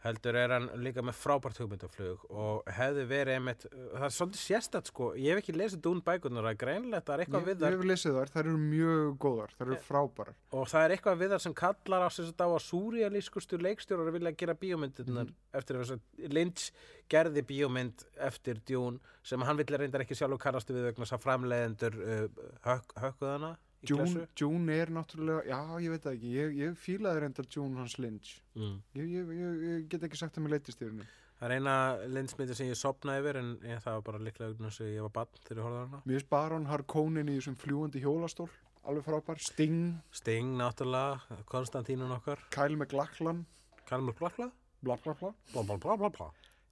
heldur er hann líka með frábært hugmyndaflug og hefði verið einmitt, það er svolítið sérstætt sko, ég hef ekki lesið Dún bækunar það er greinlegt, það er ég, eitthvað ég við þar hef lesið þar, þær eru mjög góðar þær eru Eh, frábærar. og það er eitthvað við þar sem kallar á sér þetta á að súrialískustu leikstjórar vilja gera bíómyndirnar Mhm. eftir þess að Lynch gerði bíómynd eftir Dún sem hann vill reyndar ekki sjálfur kannastu við vegna þess að framleiðendur uh, hök, hökkuðana í June, June er náttúrulega, já ég veit það ekki. Ég, ég fílaði reyndar June hans Lynch. Mm. ég, ég, ég get ekki sagt að mér leytist yfir henni. Það er eina Lynch-myndi sem ég sopna yfir en það var bara líklega auðvitað sem ég var bann þegar ég horfði hana. Mér finnst Baron Harkonnen í þessum fljúandi hjólastól alveg frábær, Sting. Sting náttúrulega, Konstantínun okkar. Kyle MacLachlan. Kyle MacLachlan? Blablabla Blablabla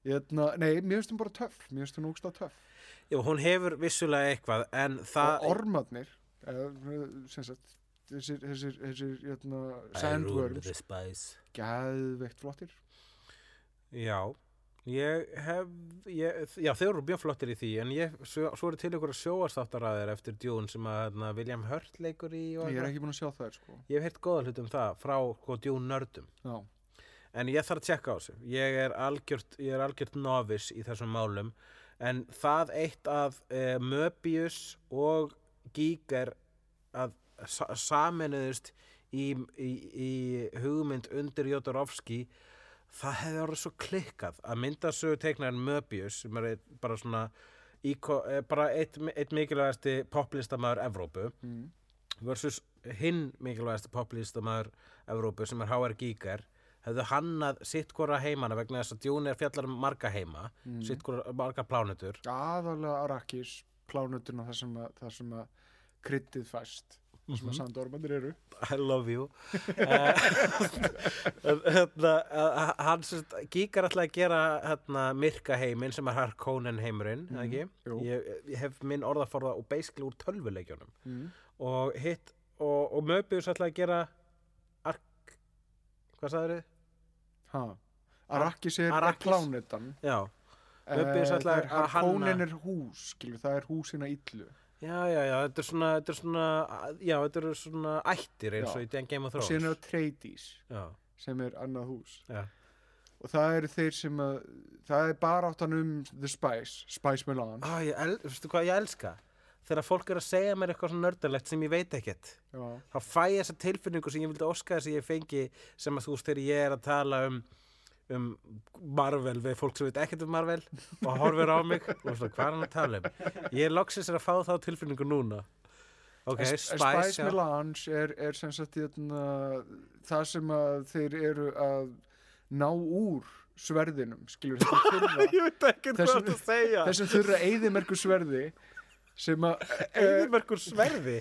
Eitna, nei, mér finnst hún bara töff. Mér finnst hún ógst að töff. Jú, hún hefur vissulega eitthvað en það... Og ormadnir sem sagt þessir, þessir, þessir hérna, I rule sandworms gæðveikt flottir Já, ég hef, ég, já þeir eru mjög flottir í því en ég, svo, svo eru til ykkur sjóarstáttaræðir eftir Dune sem að hérna, William Hurt leikur í og ég er ekki búin að sjá þær sko Ég hef heyrt góða hlut um það frá sko, Dune nördum. já, En ég þarf að tjekka á þessu. Ég er algjört, ég er algjört novice í þessum málum. En það eitt að e, Möbius og Giger að sa saminuðust í, í, í hugmynd undir Jodorowsky það hefði orðið svo klikkað að myndasögu teiknarinn Möbius sem er bara svona íko, eh, bara eitt, eitt mikilvægasti poplistamæður Evrópu mm. versus hinn mikilvægasti poplistamæður Evrópu sem er H.R. Giger hefðu hannað sitt hvora heimana vegna þess að Dune er fjallar um marga heima Mm. sitt hvora marga plánutur aðalega Arrakis plánutuna þar sem að, þar sem að kryddið fæst sem að sandormandir eru I love you eh, hann gíkar alltaf að gera hérna, myrka heiminn sem er Harkonnen heimurinn mm. Ég, ég hef minn orðaforða og basically úr tölvuleikjunum mm. og hitt og, og Möbius alltaf að gera ark hvað sagður þið? ha. Arrakis er, er plánetan Já, Eh, ætlar það er að hanna- Harkonnen er hús skilur, það er húsina illu. Já, já, já, þetta er svona þetta er svona, já, þetta er svona ættir eins og í Game of og Thrones. síðan er það Treydies Já, sem er annað hús. Já, og það eru þeir sem að það er bara áttan um The Spice Spice Á, ég, el, veistu hvað ég elska? Þegar fólk er að segja mér eitthvað svona nördalegt sem ég veit ekkert. Já, þá fæ ég þessa tilfinningu sem ég vildi óska þess að ég fengi sem að þú veist þegar ég er að tala um um Marvel við fólk sem veit ekkert um Marvel og horfir á mig og svona hvað er hann að tala um ég loksins er að fá þá tilfinningu núna ok, en Spice, Spice já. Melange er, er sem sagt hérna, það sem þeir eru að ná úr sverðinum skilur Þessum- segja þessum þurra eyðimerku sverði sem að eðimerkur sverði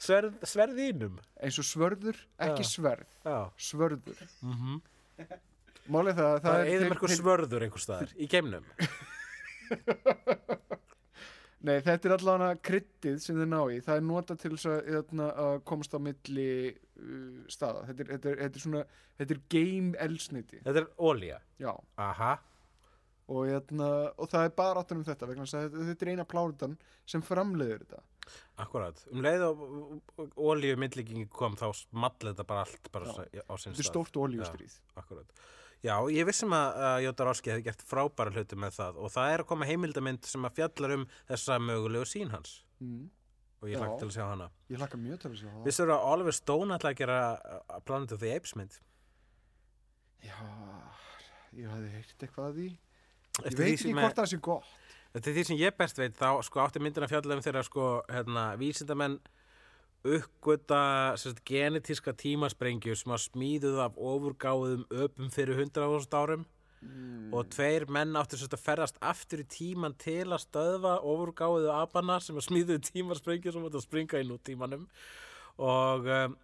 Sverð, sverðinum eins og svörður, ekki Já. sverð já. svörður Mm -hmm. Málið það, að það er þeir- svörður einhver staðar í geimnum Nei, þetta er allavega kryddið sem þeir ná í. Það er notað til þess að, hérna, að komast á milli uh, staða. Þetta er, þetta, er, þetta er svona, þetta er game elsniti. þetta er ólía Já, aha og, hérna, og það er bara áttan um þetta vegna þetta, er eina plánutan sem framleiðir þetta. Akkurat, um leið og ólíu myndlíkingi kom þá small þetta bara allt bara á sinn Þetta er stað. stórt oljustríð. Akkurat. Já, ég vissum að, að Jóta Roski hefði gert frábæra hluti með það og það er að koma heimildamind sem að fjallar um þessa mögulegu sín hans Mm. og ég hlakka til að sjá hana. Ég hlakka mjög til að sjá það. Vissur að Oliver Stone ætla að gera uh, Planet of the Apes mynd? Já, ég hafði heyrt eitthvað að því. Ég veit ekki hvort það sé gott. Þetta er því sem ég best veit, þá sko átti myndin að fjalla um þegar sko, hérna, vísindamenn uppgöta genetíska tímasprengju sem að smíðuð af ofurgáðum öpum fyrir 100.000 árum Mm. og tveir menn áttu sérst að ferðast aftur í tíman til að stöðva ofurgáðu apana sem að smíðuðu tímasprengju sem átti að springa inn úr tímanum og um,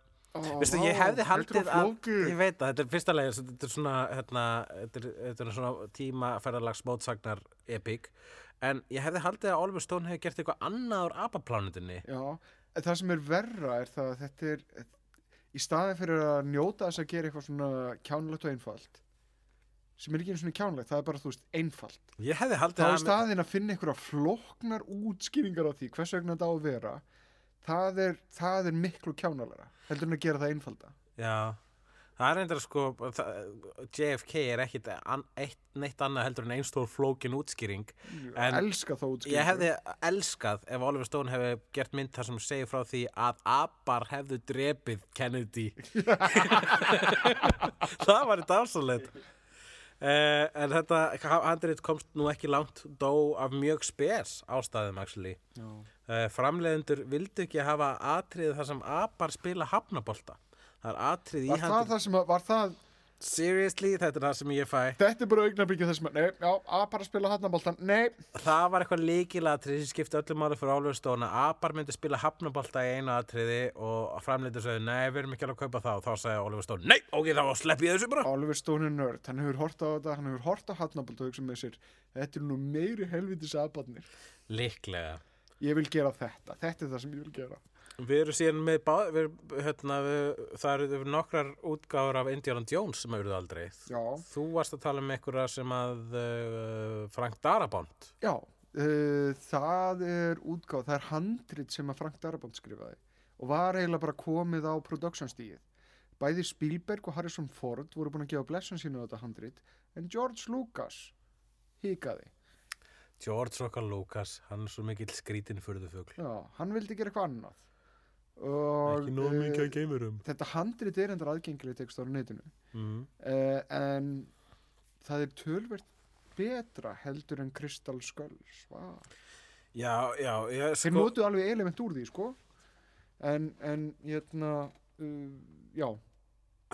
Veistu, vá, ég hefði er haldið að, ég veit að þetta er fyrsta leið, þetta er svona, hérna, þetta er, þetta er svona tímaferðarlags mótsagnar epík, en ég hefði haldið að Oliver Stone hefði gert eitthvað annað úr apaplánutinni. Já, það sem er verra er það að þetta er í staðin fyrir að njóta þess að gera eitthvað svona kjánlegt og einfalt sem er ekki einu svona kjánlegt, það er bara, þú veist, einfalt. Ég hefði þá að, staðin að finna einhverja flóknar útskýringar á því hvers vegna þetta á að vera það er, það er miklu kjánalega heldur en að gera það einfalda. Já, það er reyndar sko, það, JFK er ekkit an, eitt, neitt annað heldur en einstór flókin útskýring. ég elska þá útskýringu Ég hefði elskað ef Oliver Stone hefði gert mynd þar sem segir frá því að apar hefðu drepið Kennedy. það var þetta ásálegt. Uh, en þetta handrið komst nú ekki langt dó af mjög spes ástæðum actually. Uh, framleiðendur vildu ekki hafa atriði þar sem apar spila hafnabolta. Það er atrið í var það það sem að, var það Seriously, þetta er það sem ég fæ. þetta er bara augnabyggja þess að, nei, já, að bara spila hatnaboltan, nei. Það var eitthvað líkilatrið sem skipti öllu máli fyrir Oliver Stone að apar myndi spila hafnabolta í einu atriði og framleitur sögðu, nei, við erum ekki alveg að kaupa það og þá sagði Oliver Stone, nei, ok, þá slepp ég þessu bara. Oliver Stone er nörd, hann hefur hort á þetta hann hefur hort á hatnabolt og hugsa með sér þetta er nú meiri helvitis aðbarnir Líklega. ég vil gera þetta, þetta er það sem ég vil gera Við erum síðan með, bá, við, hérna, við, það eru nokkrar útgáður af Indiana Jones sem auðvitað aldrei. já, Þú varst að tala um einhverja sem að uh, Frank Darabont. já uh, það er útgáð, það er handrit sem að Frank Darabont skrifaði og var eiginlega bara komið á production stíð bæði Spielberg og Harrison Ford voru búin að gefa blessun sínu á þetta handrit en George Lucas hikaði George Rockar Lucas, hann er svo mikill skrítin fyrir þau fugl. já, hann vildi gera eitthvað annað Ekki nóg mikið eh, að geimurum. þetta handrit er endar aðgengileg tekst á netinu Mm. uh, en það er tölvert betra heldur en Crystal Skulls var. Já, já, ég, þeir sko, notuðu alveg element úr því sko en, en hérna uh, já,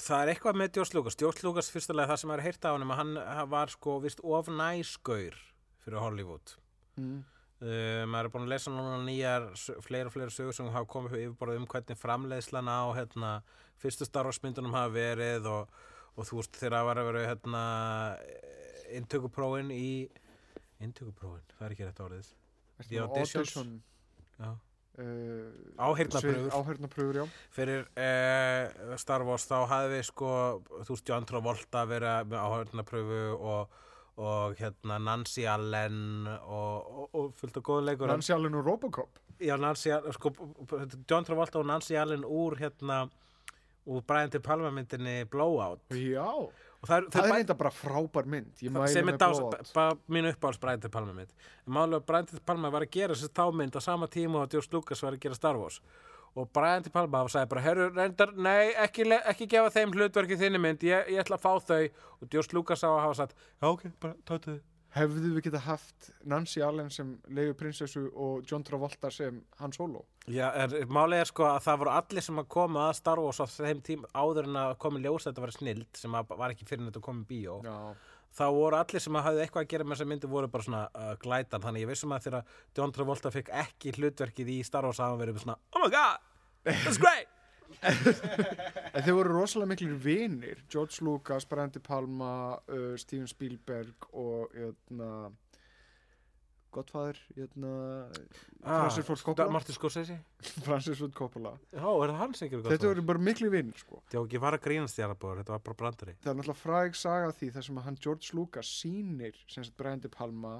það er eitthvað með George Lucas. George Lucas fyrstulega það sem er heyrt á honum að hann var sko vist of næsgaur fyrir Hollywood. mm, Uh, maður er búin að lesa núna nýjar fleiri og fleiri sögur sem hafa komið upp yfirborðið um hvernig framleiðslan á hérna, fyrstu starfarsmyndunum hafa verið og, og þú veist þegar það var að vera hérna, inntökuprófin í inntökuprófin, það er ekki rétt orðið The auditions. audition, Já. uh, áheyrnarprufur, já fyrir uh, Star Wars þá hafði við sko þú veist John Travolta verið með áhörnapröfu og, og hérna Nancy Allen og, og, og fullt af góða leikur Nancy Allen og Robocop. Já, Nancy Allen, sko, John Travolta og Nancy Allen úr hérna úr Brian De Palma myndinni Blowout. Já, og það, er- það er reynda bara frábær mynd sem er dás, mín uppáhalds Brian De Palma mynd. Málega Brian De Palma var að gera þessi támynd á sama tíma og George Lucas var að gera Star Wars. og Brian De Palma sagði bara herru, reyndar, nei, ekki, ekki gefa þeim hlutverki þinni mynd, ég, ég ætla að fá þau. Og George Lucas á að hafa sagt já ok, bara tóttu þau Hefðu við geta haft Nancy Allen sem leiðu prinsessu og John Travolta sem Han Solo? Já, er, málið er sko að það voru allir sem að koma að Star Wars á þeim tím áður en að komi ljós að þetta var snild sem var ekki fyrir en þetta komið bíó. Já, þá voru allir sem að hafði eitthvað að gera með þessa myndi voru bara svona uh, glætan. Þannig ég vissum að þegar John Travolta fekk ekki hlutverkið í Star Wars að hann verið svona oh my god, that's great En þeir voru rosalega miklir vinir. George Lucas, Brian De Palma uh, Steven Spielberg og hérna Godfather hérna, Francis Ford Coppola. Martin Scorsese? Francis Ford Coppola. Já, er það sem gerir gott Þetta voru bara miklir vinir sko. Það var ekki var að grínast þér þetta var bara brandari Það er náttúrulega fræg saga því þar sem að hann George Lucas sýnir sem sagt Brian De Palma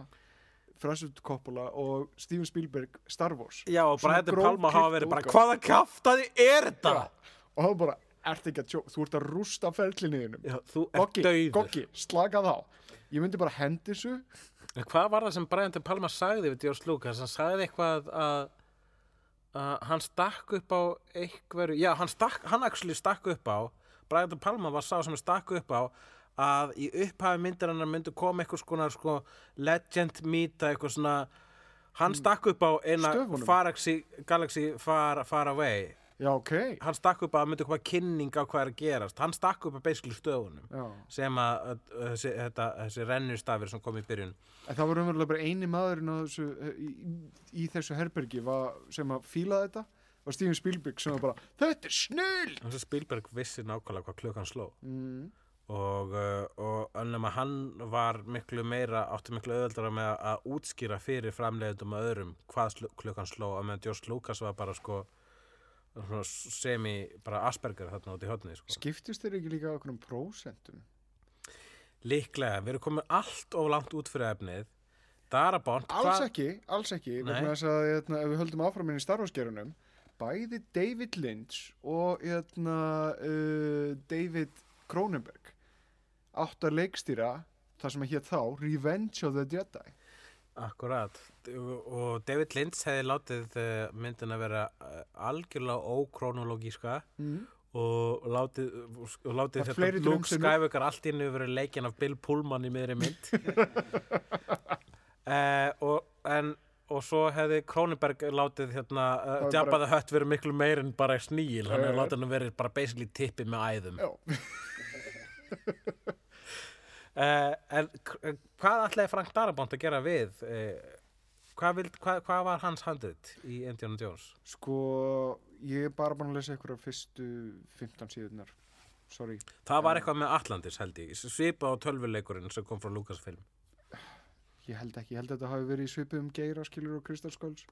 Francis Coppola og Steven Spielberg Star Wars Já, og Brian De Palma hafa verið bara hvaða kaftaði er þetta? Já. og hann bara, ert ekki að tjó þú ert að rústa ferlinniðinum Já, þú ert Goggi, dauður Goggi, slakað á ég myndi bara hendi þessu En Hvað var það sem Brian De Palma sagði við George Lucas? Hann sagði eitthvað að, að hann stakk upp á einhverju, já, hann, stakk, hann actually stakk upp á, Brian De Palma var sá sem stakk upp á að í upphafi myndarinnar myndi koma eitthvað skona sko, legend mýta eitthvað svona hann stakk upp á eina Stöfunum. Galaxy, far, far Away. Já, ok. Hann stakk upp að myndi koma kynning á hvað er að gerast. Hann stakk upp á basically stöfunum já. sem að, að, að þessi, þetta, þessi rennustafir sem kom í byrjun. En það var umverulega bara eini maðurinn þessu, í, í, þessu herbergi var, sem að fíla þetta var Steven Spielberg sem var bara þetta er snull Þessi Spielberg vissi nákvæmlega hvað klukkan sló. Mm. Og, uh, og önnum að hann var miklu meira, átti miklu auðveldara með að útskýra fyrir framleiðendum og öðrum hvað sl klukkan sló að meðan George Lucas var bara sko semi, bara Asperger þarna út í hodni sko. skiptist þeir ekki líka okkur um prósentum? Líklega, við erum komin allt of langt út fyrir efnið. Darabont, alls ekki, alls ekki. Vegna þess að hérna, ef við höldum áfram inn í starfarskerunum bæði David Lynch og hérna, uh, David Cronenberg átt að leikstýra það sem að hétt þá Revenge of the Jedi. Akkurat. Og David Lynch hefði látið uh, myndin að vera uh, algjörlega ókrónológíska mm. og látið, og látið þetta fleiri Luke. Skywalker allt inni verið leikinn af Bill Pullman í miðri mynd. Uh, og, en, og svo hefði Kronenberg látið hérna, uh, Jabba the Hutt verið miklu meir en bara sníl, hann hefði látið hann verið bara basically tippið með æðum. Já, uh, en hvað ætlaði Frank Darabont að gera við uh, hvað, vild, hvað, hvað var hans handrit í Indiana Jones? sko ég er bara búin að lesa ykkur af fyrstu 15 síðunar sorry. Það var eitthvað með Atlantis held ég, svipa á tölvuleikurinn sem kom frá Lucasfilm. Ég held ekki, ég held að þetta hafi verið í svipum geira skilur og kristalskóls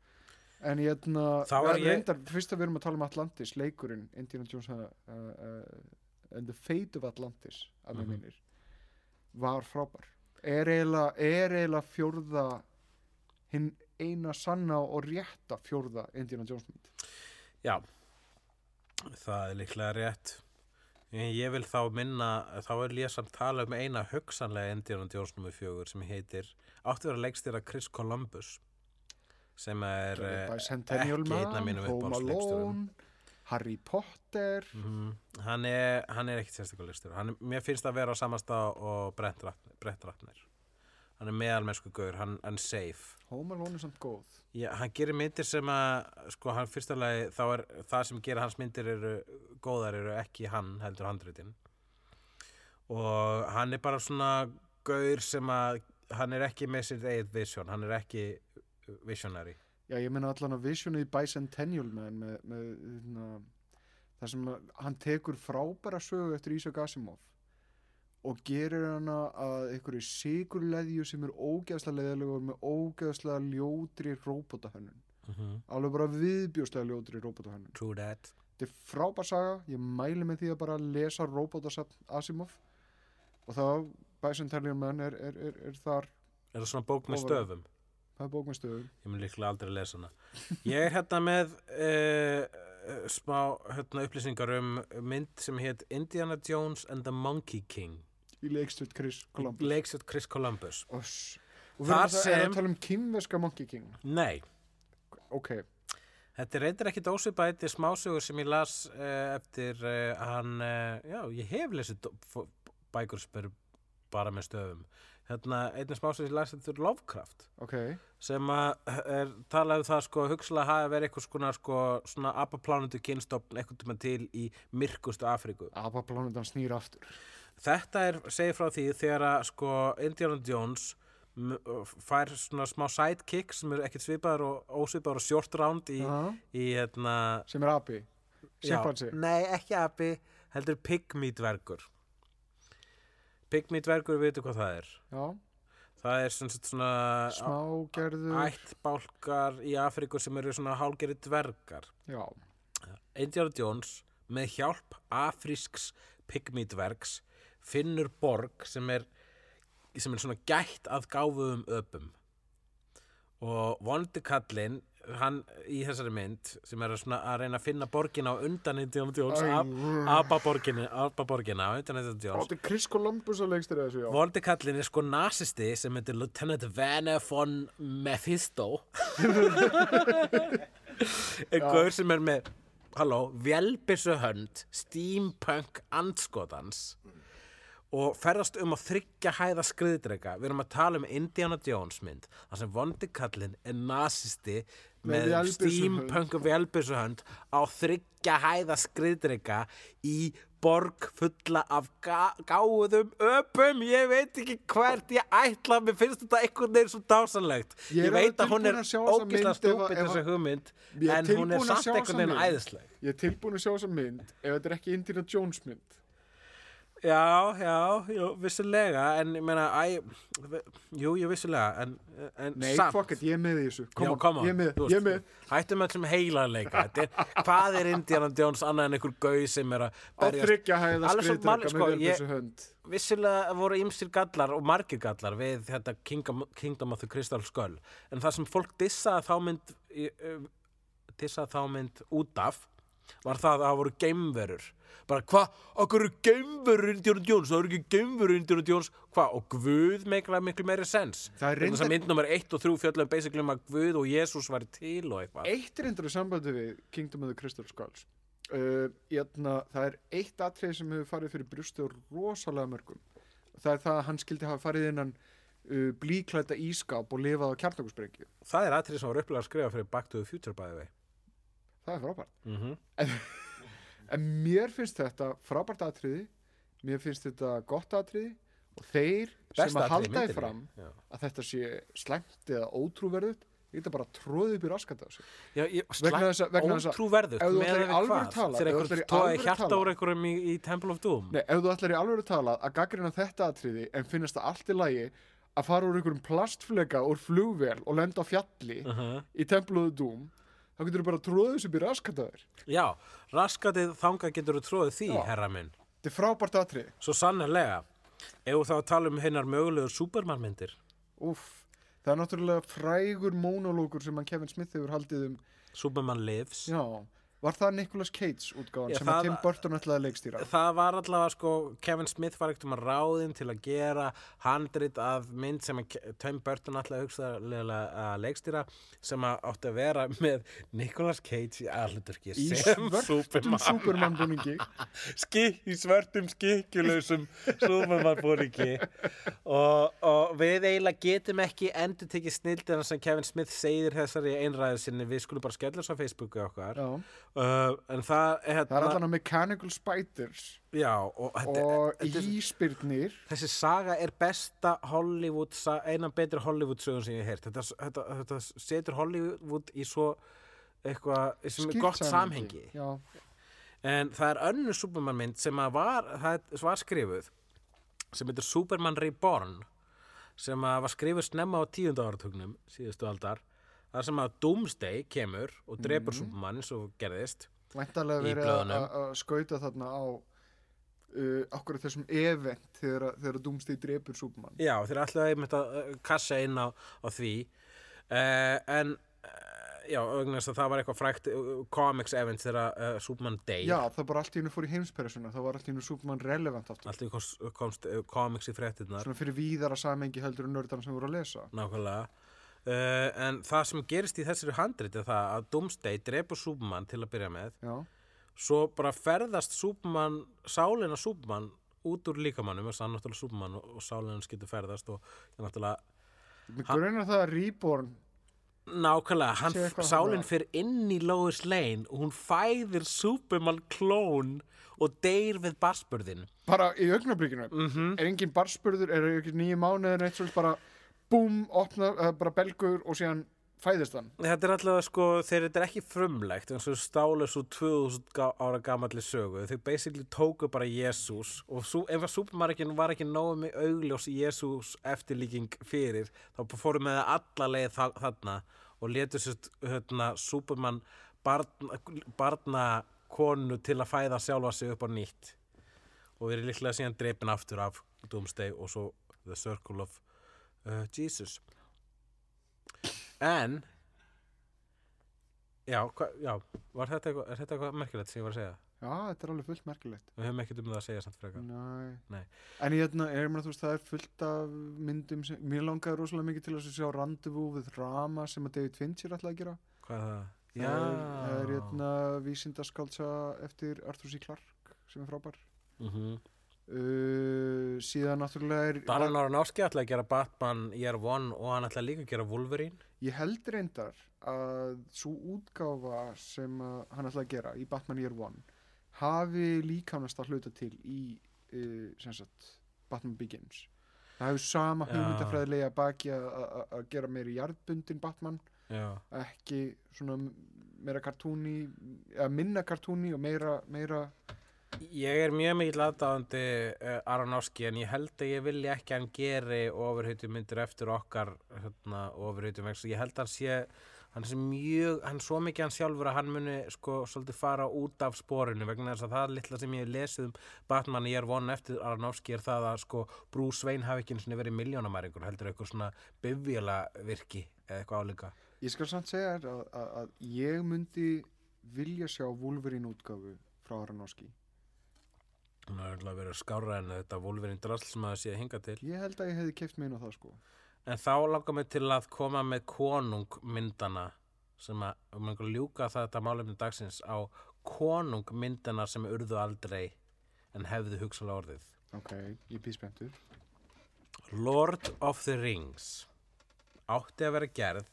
en ég var ég- reyndar fyrst að við erum að tala um Atlantis, leikurinn Indiana Jones uh, uh, and the Fate of Atlantis að mér Mhm. minnir var frábær er eiginlega, er eiginlega fjórða hinn eina sanna og rétta fjórða Indiana Jones mynd Já, það er líklega rétt. En Ég vil þá minna, þá er ég samt tala um eina hugsanlega Indiana Jones nr. 4 sem heitir, áttu að vera leikstýra Chris Columbus sem er eh, Centennial ekki einn af mínum. Alone Harry Potter Mhm. hann, er, hann er ekkit sérstaklega. Hann er, mér finnst að vera á samasta og Brett Ratner. Hann er meðalmennsku gaur, hann er safe. Home Alone er samt góð Já, hann gerir myndir sem að, sko, hann lagi, þá er það sem gerir hans myndir eru góðar eru ekki hann, heldur handritin. Og hann er bara svona gaur sem að, hann er ekki með sitt eigið vision, hann er ekki visionary Já, ég meina allan að visionið í Bicentennial Man með, með hérna, það sem hann tekur frábæra sögu eftir Ísak Asimov og gerir hana að einhverju sigurleðju sem er ógeðslega leðilegur með ógeðslega ljótri róbotahönnun mm -hmm. alveg bara viðbjóslega ljótri róbotahönnun True that þetta er frábær saga, ég mæli með því að bara lesa róbotasafn Asimov og þá Bicentennial Man er, er, er, er þar Er það svona bók með stöfum? Það er bók með stöðum Ég mun líklega aldrei að lesa hana. Ég er hérna með uh, smá hérna, upplýsingar um mynd sem heit Indiana Jones and the Monkey King. í leikstut Chris Columbus Leiksett Chris Columbus. Oss. og við erum sem... að tala um kynveska Monkey King Nei, ok, þetta er reyndar ekki dósipæði til smásögur sem ég las uh, eftir uh, hann, uh, já, ég hef lesið bækur sem eru bara með stöfum. Hérna, einnig smásögur sem ég las eftir Lovecraft. ok sem að er talað um það sko hugsalega hafi verið eitthvað skona sko svona apaplánundu kynstofn eitthvað tíma til í myrkustu Afríku. Apaplánutan snýr aftur Þetta er, segir frá því þegar að sko Indiana Jones fær svona smá sidekick sem er ekkert svipaður og ósvipaður og short round í, Aha. í hérna sem er api já, Simpansi Nei, ekki api, heldur pygmy dvergur Pygmy dvergur, veitu hvað það er já, Það er svona, svona smágerður ættbálkar í Afríku sem eru svona hálgeri dvergar. já, Indiana Jones með hjálp afrísks pygmýdvergs finnur borg sem er, sem er svona gætt að gáfuðum öpum. Og vondi kallinn, hann í þessari mynd sem er að, að reyna að finna borgina á undan Indiana Jones, Æ, ab- á undan Indiana Jones. þetta er Chris Columbus að leikstir þessu Voldi kallinn er sko nasisti sem heitir Lieutenant Werner von Mephisto. Einhver sem er með halló, velbissu hönd steampunk andskotans og ferðast um að þryggja hæða skriðdrega við erum að tala um Indiana Jones mynd þar sem vondi kallinn er nasisti Með steampunk velbissu hönd á þryggja hæða skriðdrega í borg fulla af ga gáðum öpum. Ég veit ekki hvert ég ætla mér finnst þetta einhvern veginn svo dásanlegt Ég ég, veit að hún er ef að- þessi hugmynd en hún er sjá einhvern veginn æðisleg. Ég er tilbúin að sjá þessa mynd ef þetta er ekki Indiana Jones mynd Já, já, jú, vissulega, en ég meina, æ, jú, jú, vissulega, en, en nei, samt. fuck it, ég er með í þessu. Come on, ég er með, ég er með. Hættum öllum er, hvað er Indiana Jones annað en einhver gauð sem er að berjast? þryggja hæða Alveg svo skriðdrega máli- sko, með þessu hönd. Vissulega voru ymsir gallar og margir gallar við þetta Kingdom, Kingdom of the Crystal Skull, en það sem fólk dissaði þá mynd, dissaði þá mynd út af, var það að það voru geimverur. Bara hvað, okkur eru geimverur Indiana Jones, það eru ekki geimverur Indiana Jones. Hvað, og Guð meikla miklu meiri sens. Það er Vegna þess að reyndar- mynd nummer 1 og 3 fjöllum basically um að Guð og Jésús var til og eitthvað. Eitt endur í sambandi við Kingdom of the Crystal Skulls. Uh, jæna, það er eitt atrið sem hefur farið fyrir brjóstu og rosalega mörgum. Það er það að hann skildi hafa farið innan uh, blíklæta ískap og lifað á kjartnökusbrengju það er atrið sem var upplega að skrifa fyrir Back to the Future bæði vei það er frábært mm -hmm. en mér finnst þetta frábært atriði mér finnst þetta gott atriði og þeir sem að halda í fram já. að þetta sé slæmt eða ótrúverðut ég geta bara tróðið upp í að- að ef þú með hvað þegar ef þú einhver ætlar í tóði hjarta úr einhverjum í, í Temple of Doom Nei, ef þú ætlar í alveg talað að gaggrina þetta atriði en finnast það allt í lagi að fara úr einhverjum plastfleka úr flugvél og lenda á fjalli uh -huh. í Temple of Doom þá getur þú bara tróðið þessu í raskataður Já, raskatið þangað getur þú tróðið því, Já. herra minn. Þetta er frábært atrið Svo sannarlega Ef þú þá tala um hinnar mögulegu Superman-myndir. Úff, það er náttúrulega frægur mónolókur sem hann Kevin Smith hefur haldið um Superman Lives. Já, var það Nicolas Cage útgáðan sem að Tim Burton ætlaði að leikstýra? Það var allavega sko Kevin Smith var ekkert um að ráðin til að gera handrit af mynd sem Tim Burton allavega hugsaðlega að leikstýra sem að átti að vera með Nicolas Cage í aðluturki í sem Superman. Superman búningi í svörtum skikkjulausum Superman-búningi. Og, og við eiginlega getum ekki endur tekið snildina sem Kevin Smith segir þessari einræðu sinni. Við skulum bara skella þessu á Facebooku okkar. Já, uh, en það er Það er allan að Mechanical Spiders já, og, og íspyrnir þessi saga er besta Hollywood, sa- eina betri Hollywood sögun sem ég hef heyrt. Þetta, þetta, þetta setur Hollywood í svo eitthvað sem er gott samhengi. Já, en það er önnur Superman mynd sem að var, það var skrifuð sem heitir Superman Reborn sem að var skrifuð snemma á tíunda áratugnum síðustu aldar þar sem að Doomsday kemur og drepur Superman eins og gerðist væntalega verið að- skauta þarna á uh, okkur þessum event þegar, þegar Doomsday drepur Superman. Já, þeir ætlaðu einmitt að uh, kassa inn á, á því. Uh, en uh, já, vegna þess að það var eitthvað frækt uh, comics event þegar uh, Superman Day Já, það bara allt í hennu fór í heimspersuna það var allt í hennu Superman relevant aftur. Allt í komst, komst uh, comics í fréttinnar svona fyrir víðara samengi heldur en nördarna sem voru að lesa. Nákvæmlega uh, en það sem gerist í þessari handrit er það að Doomsday drepur Superman til að byrja með. Já, svo bara ferðast Superman sálina Superman út úr líkamannum hann er náttúrulega Superman og, og sálina getur ferðast og ég náttúrulega mér grunar það að Reborn Nákvæmlega, sálinn fyrir inn í Lois Lane og hún fæðir Superman klón og deyr við basburðin. bara í augnablikinu? Mm er engin barspurður, er ekki nýju mánuðin eitt svolítið bara búm, opna, uh, bara belgur og síðan fæðist hann. Þetta er alltaf sko, þegar þetta er ekki frumlegt eins og stálu svo 2000 gá- ára gamalli sögu, þau basically tóku bara Jésús og sú, ef að Supermarkin var ekki nógu með augljós Jésús eftirlíking fyrir, þá fóru með það alla leið þa þarna og letu sérst hérna, Superman barna, barna konu til að fæða sjálfa sig upp á nýtt og verið líklega síðan drepin aftur af Doomsday og svo The Circle of uh, Jesus en já, hva, já var þetta eitthvað, er þetta eitthvað merkilegt sem ég var að segja Já, þetta er alveg fullt merkilegt við höfum ekkert um það að segja samt frekar Nei. Nei. En ég hérna, er maður þú veist, það er fullt af myndum sem, mér langaði rosalega mikið til að sjá Rendezvous við Rama sem að David Fincher ætlaði að gera hvað er það? Það er, er hérna vísindaskálsa eftir Arthur C. Clarke sem er frábær mm uh, síðan náttúrulega er Darren Aronofsky ætlaði að gera Batman Year One og hann ætlaði líka að gera Wolverine. Ég held reyndar að svo útgáfa sem að hann ætlaði að gera í Batman Year One hafi líkamnast að hluta til í uh, sagt Batman Begins. Það hefur sama hugmyndafræðilega baki að- að að gera meiri jarðbundin Batman. Já, ekki svona meira kartúni eða minna kartúni og meira, meira ég er mjög mikill aðdáðandi uh, Aronofsky en ég held að ég vilja ekki að hann geri ofurhautu myndir eftir okkar hérna, ofurhautu ég held að hann sé hann sé mjög, hann er svo mikið hann sjálfur að hann muni sko svolítið fara út af sporinu. Vegna þess að það litla sem ég lesið um Batman ég er von eftir Aronofsky er það að sko Bruce Wayne hafi ekki einu sinni verið miljónamæringur heldur eitthvað svona bifjala virki eða eitthvað álíka. Ég skal samt segja þér að, að, að ég myndi vilja sjá Wolverine útgáfu frá Aronofsky hann er alltaf verið skára en þetta Wolverine drasl sem að sé að hinga til. Ég held að ég hefði keft mig inn á það sko. En þá langar mig til að koma með konungmyndana sem að, um einhver ljúka þetta málefni dagsins á konungmyndana sem urðu aldrei en hefðu hugsalega orðið. ok, ég býð spenntur. Lord of the Rings. Átti að vera gerð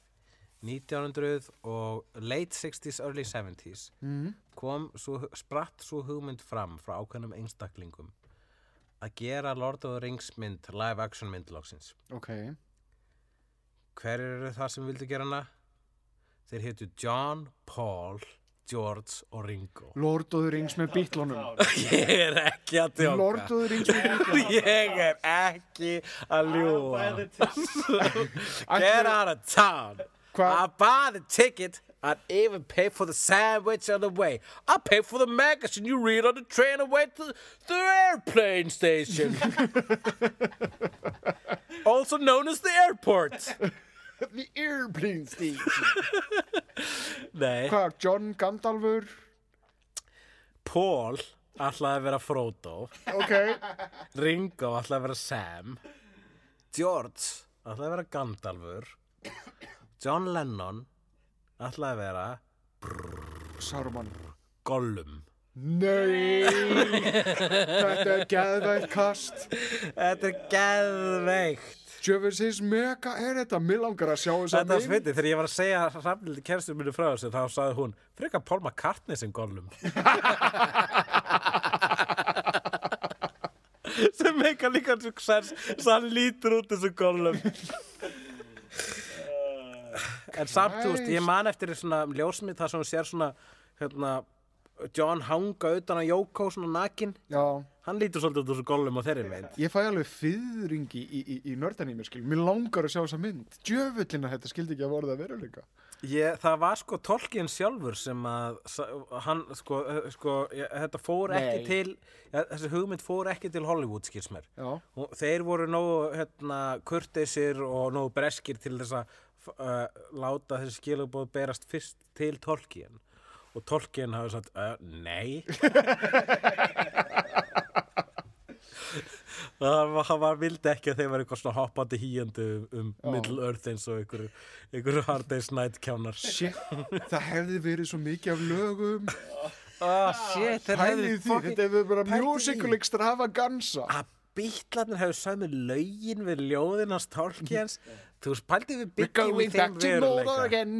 1900 og late 60s, early 70s mm. Kom svo, spratt svo hugmynd fram frá ákveðnum einstaklingum að gera Lord of the Rings mynd, live action mynd loksins. ok, Hver eru það sem vildu gera hana? Þeir hétu John, Paul, George og Ringo. Lord of the Rings með bítlunum Ég er ekki að djóka. Lord of the Rings með bítlunum Ég er ekki að ljúa. Get out of town. I buy the ticket. I'd even pay for the sandwich on the way. I pay for the magazine you read on the train away to the airplane station. also known as the airport. The Airplane Station Nei. Hvað, John Gandalfur Paul ætlaði að vera Frodo Ok, Ringo ætlaði að vera Sam George ætlaði að vera Gandalfur John Lennon ætlaði að vera Saruman. Gollum. Nei! Þetta er geðveikt kast. Þetta er geðveikt. Djöfisins mega er þetta, mér langar að sjá þess Þetta var svitið, þegar ég var að segja Rafnildi kerstur minni frá þessu, þá sagði hún frekar Paul McCartney sem Gollum. Sem meika líka hann lítur út þessu Gollum En samt, þú veist, ég man eftir svona ljósmið þar sem hún sér svona hérna, John hanga utan á Jóko svona nakin, Já, hann lítur svolítið út þessu Gollum á þeirri mynd ég fæ alveg fyrringi í, í, í nördan í mér, skil. Mér langar að sjá þessa mynd. Djöfullina þetta skildi ekki að voru það veruleika. Ég, það var sko Tolkien sjálfur sem að hann sko, eh, sko ég, þetta fór ekki Nei. til ja, þessi hugmynd fór ekki til Hollywood skils mér Já, þeir voru nógu hérna, kurteisir og nógu breskir til þess að uh, láta þessi skilabóð berast fyrst til Tolkien og Tolkien hafi sagt uh, nei það var, vildi ekki að þeir var eitthvað svona hoppandi hýjandi um, um Já. Middle Earth eins og einhverju einhverju Hard Day's Night kjánar shit, það hefði verið svo mikið af lögum. Ah, shit, hefðu Pælið því, þetta hefði í musical extravaganza. að bítlarnir hefur sögð með lögin við ljóðinans Tolkiens þú veist, pældi við We're byggjum í going þeim back to Mordor veruleika again.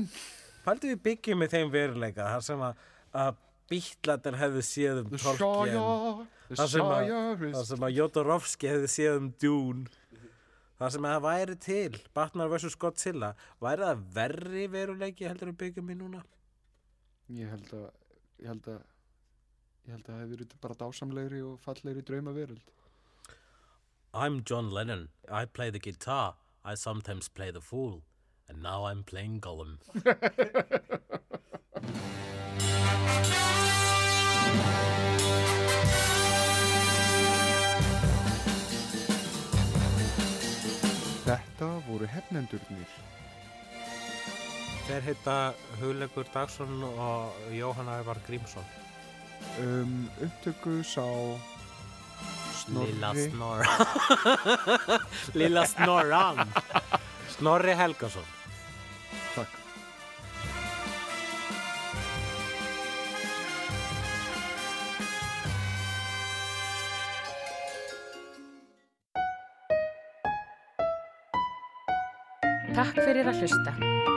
pældi við byggjum í þeim veruleika þar sem að, að bítlarnir hefðu séð um Tolkien þar sem að, að Jodorowsky hefði séð um Dune þar sem að það væri til Batman vs. Godzilla væri það verri veruleiki heldur við byggjum í núna Ég held að, ég held að, ég held að það hefði verið bara dásamlegri og fallegri drauma veröld. I'm John Lennon. I play the guitar. I sometimes play the fool. And now I'm playing Gollum. Þetta voru hefnendurnir. Þeir heita Hugleikur Dagsson og Jóhann Ævar Grímsson. Um, upptöku sá Lilla Snorri. Snorra. Lilla Snorran. Snorri Helgason. Takk. Takk fyrir að hlusta.